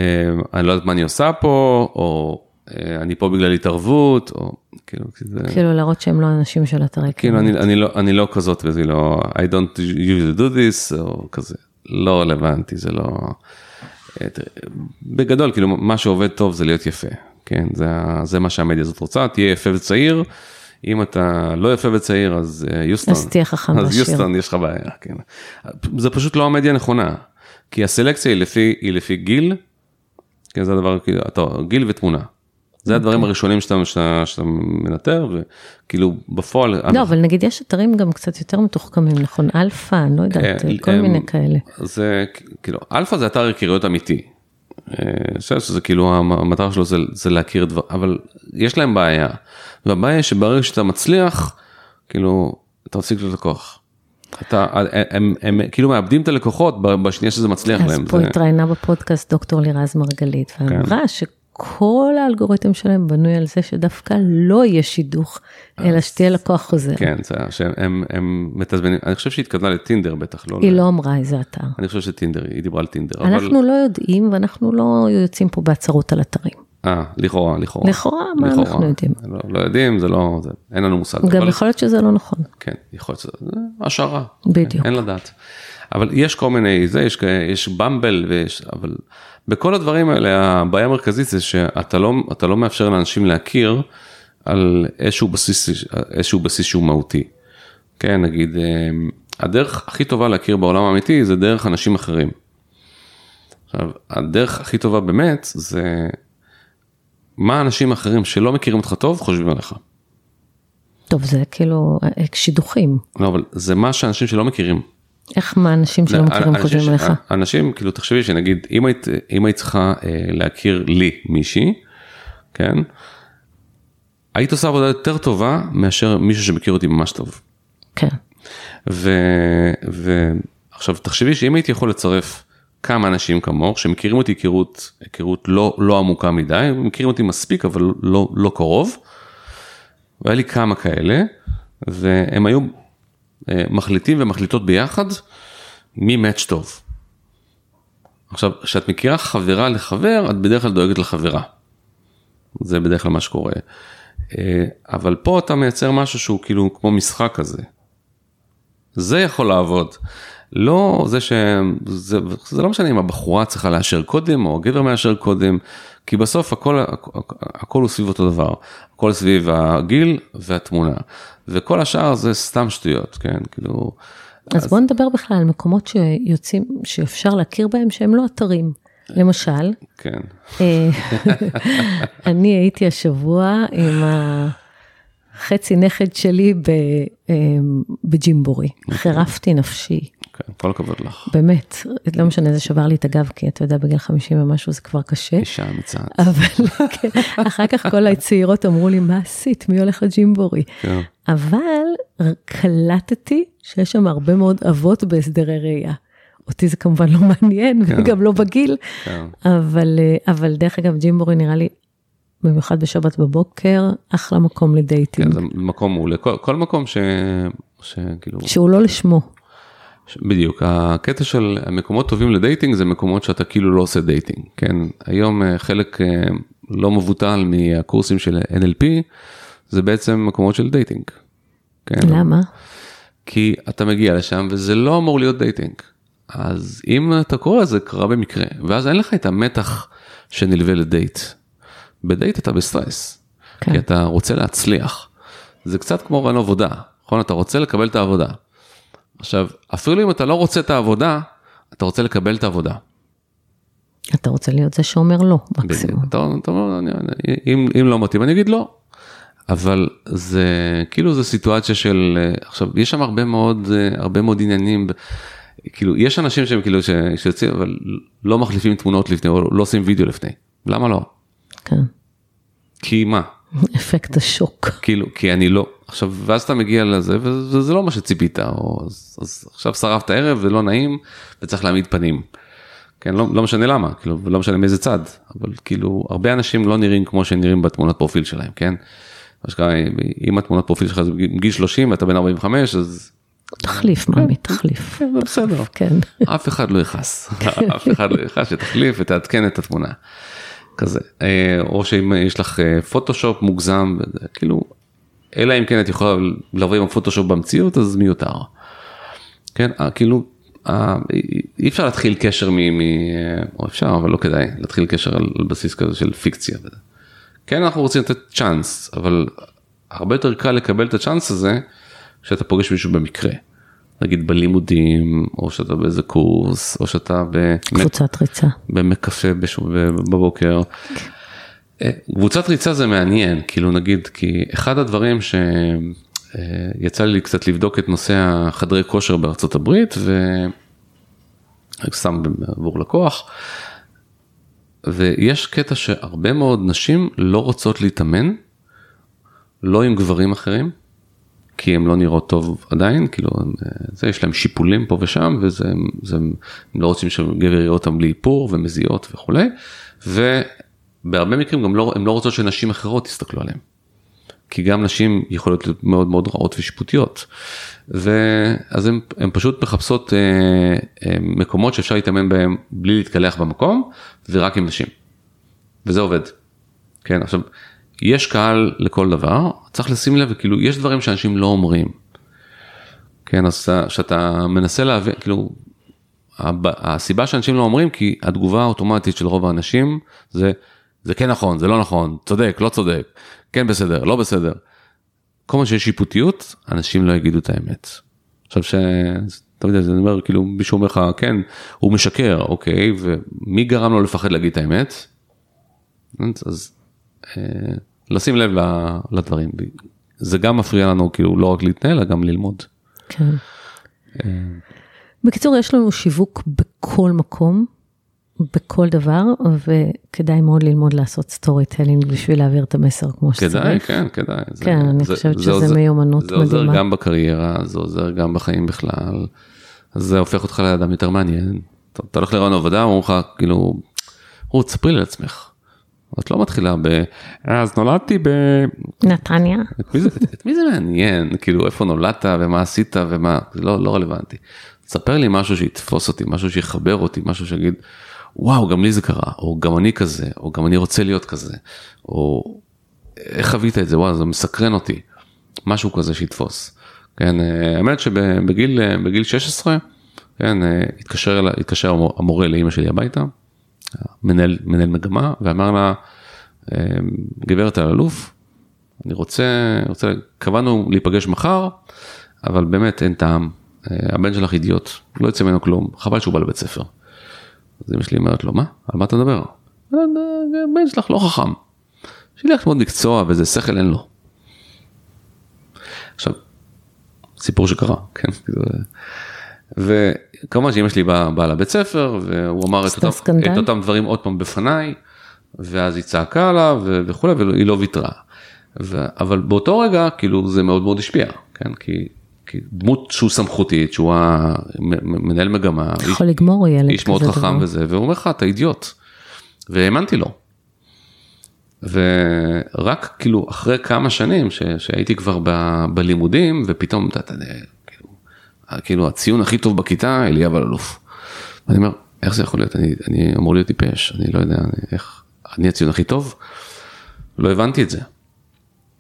אני לא יודעת מה אני עושה פה, או אה, אני פה בגלל התערבות, או כאילו, זה, כאילו להראות שהם לא אנשים של אתרי כאילו אני, אני, לא, אני לא כזאת וזה לא, I don't usually do this, או כזה, לא רלוונטי, זה לא, בגדול, כאילו, מה שעובד טוב זה להיות יפה, כן, זה, זה מה שהמדיה הזאת רוצה, תהיה יפה וצעיר. אם אתה לא יפה וצעיר אז אה, יוסטון, אז תהיה חכם אז ועשיר. יוסטון יש לך בעיה, כן. זה פשוט לא המדיה הנכונה, כי הסלקציה היא לפי, היא לפי גיל, כן, זה הדבר, כאילו, אתה, גיל ותמונה. זה הדברים אוקיי. הראשונים שאתה, שאתה, שאתה מנטר, וכאילו בפועל, לא, אבל נגיד יש אתרים גם קצת יותר מתוחכמים, נכון? אלפא, אני לא יודעת, כן, כל מיני כאלה. זה כאילו, אלפא זה אתר היכרויות אמיתי. אה, חושב שזה כאילו המטרה שלו זה, זה להכיר דבר, אבל יש להם בעיה. והבעיה שברגע שאתה מצליח, כאילו, אתה מפסיק להיות לקוח. אתה, הם, הם, הם כאילו מאבדים את הלקוחות בשנייה שזה מצליח אז להם. פה זה, כן. התראיינה בפודקאסט דוקטור לירז מרגלית, ואמרה שכל האלגוריתם שלהם בנוי על זה שדווקא לא יהיה שידוך, אלא שתהיה לקוח חוזר. כן, זה, שהם הם מתעצבנים, אני חושב שהיא התכוונה לטינדר בטח, לא, היא לא אמרה איזה אתר. אני חושב שטינדר, היא דיברה על טינדר, אבל, אנחנו לא יודעים ואנחנו לא יוצאים פה בהצהרות על אתרים. אה, לכאורה, לכאורה. לכאורה, מה לכאורה. אנחנו יודעים? לא, לא יודעים, זה לא, זה, אין לנו מושג. גם יכול להיות שזה לא נכון. כן, יכול להיות שזה זה השערה. בדיוק. אין לדעת. אבל יש כל מיני, זה, יש, יש במבל, ויש, אבל בכל הדברים האלה, הבעיה המרכזית זה שאתה לא, לא מאפשר לאנשים להכיר על איזשהו בסיס, איזשהו בסיס שהוא מהותי. כן, נגיד, אה, הדרך הכי טובה להכיר בעולם האמיתי זה דרך אנשים אחרים. עכשיו, הדרך הכי טובה באמת זה מה האנשים אחרים שלא מכירים אותך טוב חושבים עליך. טוב, זה כאילו אה, שידוכים. לא, אבל זה מה שאנשים שלא מכירים. איך מה אנשים שלא לא, מכירים חושבים עליך? אנשים, כאילו, תחשבי שנגיד, אם היית, אם היית צריכה אה, להכיר לי מישהי, כן, היית עושה עבודה יותר טובה מאשר מישהו שמכיר אותי ממש טוב. כן. ועכשיו תחשבי שאם הייתי יכול לצרף כמה אנשים כמוך שמכירים אותי היכרות, היכרות לא, לא עמוקה מדי, מכירים אותי מספיק אבל לא, לא קרוב, והיה לי כמה כאלה, והם היו מחליטים ומחליטות ביחד מי מאץ' טוב. עכשיו, כשאת מכירה חברה לחבר, את בדרך כלל דואגת לחברה. זה בדרך כלל מה שקורה. אה, אבל פה אתה מייצר משהו שהוא כאילו כמו משחק כזה. זה יכול לעבוד. לא זה ש... זה, זה לא משנה אם הבחורה צריכה לאשר קודם או הגבר מאשר קודם, כי בסוף הכל, הכל הוא סביב אותו דבר. הכל סביב הגיל והתמונה. וכל השאר זה סתם שטויות, כן? כאילו... אז בוא נדבר בכלל על מקומות שיוצאים, שאפשר להכיר בהם שהם לא אתרים. למשל, כן. אה, אני הייתי השבוע עם החצי נכד שלי אה, בג'ימבורי. חירפתי נפשי, כן, כל הכבוד לך. באמת, לא משנה, זה שבר לי את הגב, כי אתה יודע, בגיל 50 ומשהו זה כבר קשה. אישה אמיצה. אבל כן, אחר כך כל הצעירות אמרו לי, מה עשית? מי הולך לג'ימבורי? כן. אבל קלטתי שיש שם הרבה מאוד אבות בהסדרי ראייה. אותי זה כמובן לא מעניין, וגם לא בגיל, כן. אבל, אה, אבל דרך אגב, ג'ימבורי נראה לי, במיוחד בשבת בבוקר, אחלה מקום ל dating, כן, זה מקום מעולה. כל, כל מקום ש... שכאילו... שהוא לא לשמו. בדיוק, הקטע של מקומות טובים ל dating זה מקומות שאתה כאילו לא עושה dating, כן? היום אה, חלק אה, לא מבוטל מהקורסים של NLP זה בעצם מקומות של dating. כן? למה? כי אתה מגיע לשם וזה לא אמור להיות dating. אז אם אתה קורא זה קרה במקרה, ואז אין לך את המתח שנלווה לדייט. בדייט אתה בסטרס, כן. כי אתה רוצה להצליח. זה קצת כמו רעיון עבודה, נכון? אתה רוצה לקבל את העבודה. עכשיו, אפילו אם אתה לא רוצה את העבודה, אתה רוצה לקבל את העבודה. אתה רוצה להיות זה שאומר לא, מקסימום. אתה, אתה אומר, אני, אם, אם לא מתאים, אני אגיד לא. אבל זה כאילו זו סיטואציה של עכשיו יש שם הרבה מאוד הרבה מאוד עניינים כאילו יש אנשים שהם כאילו שיוצאים אבל לא מחליפים תמונות לפני או לא עושים וידאו לפני למה לא? כן. כי מה? אפקט השוק. כאילו כי אני לא עכשיו ואז אתה מגיע לזה וזה לא מה שציפית או אז, אז עכשיו שרפת ערב ולא נעים וצריך להעמיד פנים. כן לא, לא משנה למה כאילו לא משנה מאיזה צד אבל כאילו הרבה אנשים לא נראים כמו שנראים בתמונת פרופיל שלהם כן. אם התמונת פרופיל שלך זה גיל 30 ואתה בן 45 אז. תחליף מאמי תחליף. כן, בסדר. כן. אף אחד לא יכעס. אף אחד לא יכעס שתחליף ותעדכן את התמונה. כזה. אה, או שאם יש לך פוטושופ אה, מוגזם כאילו אלא אם כן את יכולה לבוא עם הפוטושופ במציאות אז מיותר. כן אה, כאילו אי אפשר להתחיל קשר מ... או אפשר אבל לא כדאי להתחיל קשר על בסיס כזה של פיקציה. כן אנחנו רוצים לתת צ'אנס אבל הרבה יותר קל לקבל את הצ'אנס הזה כשאתה פוגש מישהו במקרה. נגיד בלימודים או שאתה באיזה קורס או שאתה בקבוצת ריצה במקפה בבוקר. אה, קבוצת ריצה זה מעניין כאילו נגיד כי אחד הדברים שיצא לי קצת לבדוק את נושא החדרי כושר בארצות הברית ושם עבור לקוח ויש קטע שהרבה מאוד נשים לא רוצות להתאמן, לא עם גברים אחרים, כי הם לא נראות טוב עדיין, כאילו, זה, יש להם שיפולים פה ושם, וזה, זה, הם לא רוצים שגבר יראה אותם בלי איפור ומזיעות וכולי, ובהרבה מקרים גם לא, הם לא רוצות שנשים אחרות יסתכלו עליהם. כי גם נשים יכולות להיות מאוד מאוד רעות ושיפוטיות. ואז הן פשוט מחפשות אה, אה, מקומות שאפשר להתאמן בהם בלי להתקלח במקום ורק עם נשים. וזה עובד. כן עכשיו יש קהל לכל דבר צריך לשים לב כאילו יש דברים שאנשים לא אומרים. כן אז שאתה מנסה להבין כאילו הסיבה שאנשים לא אומרים כי התגובה האוטומטית של רוב האנשים זה זה כן נכון זה לא נכון צודק לא צודק כן בסדר לא בסדר. כל מה שיש שיפוטיות, אנשים לא יגידו את האמת. עכשיו ש... אתה יודע, זה אומר כאילו מישהו אומר לך כן הוא משקר אוקיי ומי גרם לו לפחד להגיד את האמת. אז אה, לשים לב לדברים זה גם מפריע לנו כאילו לא רק להתנהל אלא גם ללמוד. כן. אה, בקיצור יש לנו שיווק בכל מקום בכל דבר, וכדאי מאוד ללמוד לעשות storytelling בשביל להעביר את המסר כמו שצריך. כדאי, כן, כדאי. זה, כן, אני זה, חושבת זה שזה עוזר, מיומנות מדהימה. זה עוזר גם בקריירה, זה עוזר גם בחיים בכלל, זה הופך אותך לאדם יותר מעניין. אתה, אתה הולך לריאיון עבודה, אומרים לך, כאילו, רות, תספרי לי על עצמך. את לא מתחילה ב... אז נולדתי ב... נתניה. את מי זה, את מי זה מעניין? כאילו, איפה נולדת ומה עשית ומה, זה לא, לא רלוונטי. תספר לי משהו שיתפוס אותי, משהו שיחבר אותי, משהו שיגיד, וואו גם לי זה קרה או גם אני כזה או גם אני רוצה להיות כזה או איך חווית את זה וואו זה מסקרן אותי משהו כזה שיתפוס. כן אה, האמת שבגיל אה, בגיל 16 כן אה, התקשר אלה, התקשר המורה לאימא שלי הביתה מנהל מנהל מגמה ואמר לה גברת אלאלוף אני רוצה רוצה קבענו להיפגש מחר אבל באמת אין טעם הבן שלך אידיוט לא יוצא ממנו כלום חבל שהוא בא לבית ספר. אז אמא שלי אומרת לו, מה? על מה אתה מדבר? הבן שלך לא חכם. שילך ללמוד מקצוע וזה שכל אין לו. עכשיו, סיפור שקרה, כן? וכמובן שאמא שלי באה בא לבית ספר והוא אמר את אותם, את אותם דברים עוד פעם בפניי ואז היא צעקה עליו וכולי והיא לא ויתרה. ו... אבל באותו רגע כאילו זה מאוד מאוד השפיע, כן? כי דמות שהוא סמכותית, שהוא המנהל מגמה, יכול לגמור ילד כזה איש מאוד חכם וזה, והוא אומר לך אתה אידיוט. והאמנתי לו. ורק כאילו אחרי כמה שנים ש, שהייתי כבר ב, בלימודים ופתאום אתה, אתה, כאילו, כאילו הציון הכי טוב בכיתה, אליאב אלאלוף. אני אומר, איך זה יכול להיות? אני, אני אמור להיות טיפש, אני לא יודע אני, איך, אני הציון הכי טוב? לא הבנתי את זה.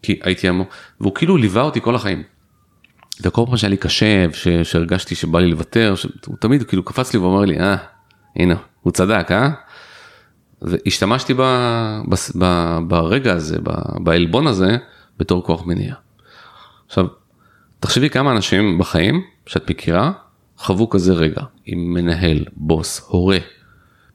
כי הייתי אמור, והוא כאילו ליווה אותי כל החיים. וכל פעם שהיה לי קשה, שהרגשתי שבא לי לוותר, הוא תמיד כאילו קפץ לי ואומר לי, אה, הנה, הוא צדק, אה? והשתמשתי ב, ב, ב, ברגע הזה, ב, בעלבון הזה, בתור כוח מניע. עכשיו, תחשבי כמה אנשים בחיים שאת מכירה, חוו כזה רגע, עם מנהל, בוס, הורה,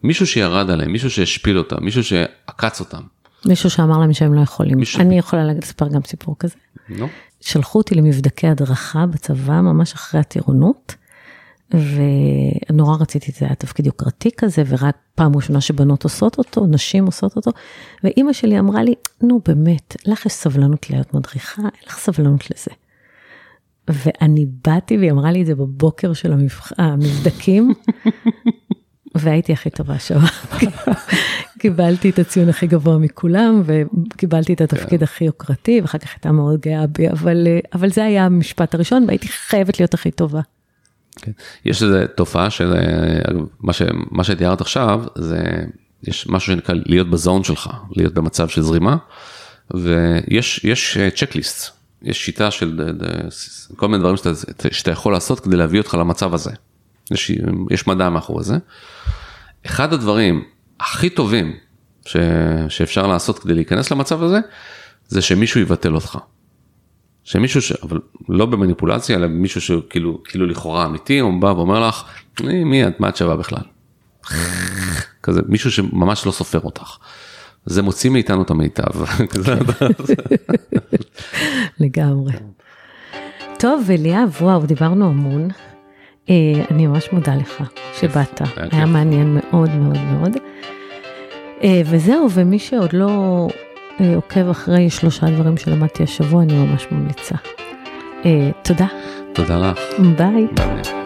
מישהו שירד עליהם, מישהו שהשפיל אותם, מישהו שעקץ אותם. מישהו שאמר להם שהם לא יכולים. מישהו... אני יכולה לספר גם סיפור כזה. לא? שלחו אותי למבדקי הדרכה בצבא ממש אחרי הטירונות, ונורא רציתי, זה היה תפקיד יוקרתי כזה, ורק פעם ראשונה שבנות עושות אותו, נשים עושות אותו, ואימא שלי אמרה לי, נו באמת, לך יש סבלנות להיות מדריכה, אין לך סבלנות לזה. ואני באתי והיא אמרה לי את זה בבוקר של המבח... המבדקים, והייתי הכי טובה שם. קיבלתי את הציון הכי גבוה מכולם, וקיבלתי את התפקיד כן. הכי יוקרתי, ואחר כך הייתה מאוד גאה בי, אבל, אבל זה היה המשפט הראשון, והייתי חייבת להיות הכי טובה. כן. יש איזו תופעה של מה, ש, מה שתיארת עכשיו, זה יש משהו שנקרא להיות בזון שלך, להיות במצב של זרימה, ויש צ'קליסט, אה, יש שיטה של כל מיני דברים שאתה, שאתה יכול לעשות כדי להביא אותך למצב הזה. יש, יש מדע מאחורי זה. אחד הדברים הכי טובים ש, שאפשר לעשות כדי להיכנס למצב הזה, זה שמישהו יבטל אותך. שמישהו, ש... אבל לא במניפולציה, אלא מישהו שכאילו כאילו לכאורה אמיתי, הוא בא ואומר לך, מי את, מה את שווה בכלל? כזה, מישהו שממש לא סופר אותך. זה מוציא מאיתנו את המיטב. לגמרי. טוב, אליאב, וואו, דיברנו המון. אה, אני ממש מודה לך שבאת, היה מעניין מאוד מאוד מאוד. אה, וזהו, ומי שעוד לא אה, עוקב אחרי שלושה דברים שלמדתי השבוע, אני ממש ממליצה. תודה. תודה לך. ביי. ביי.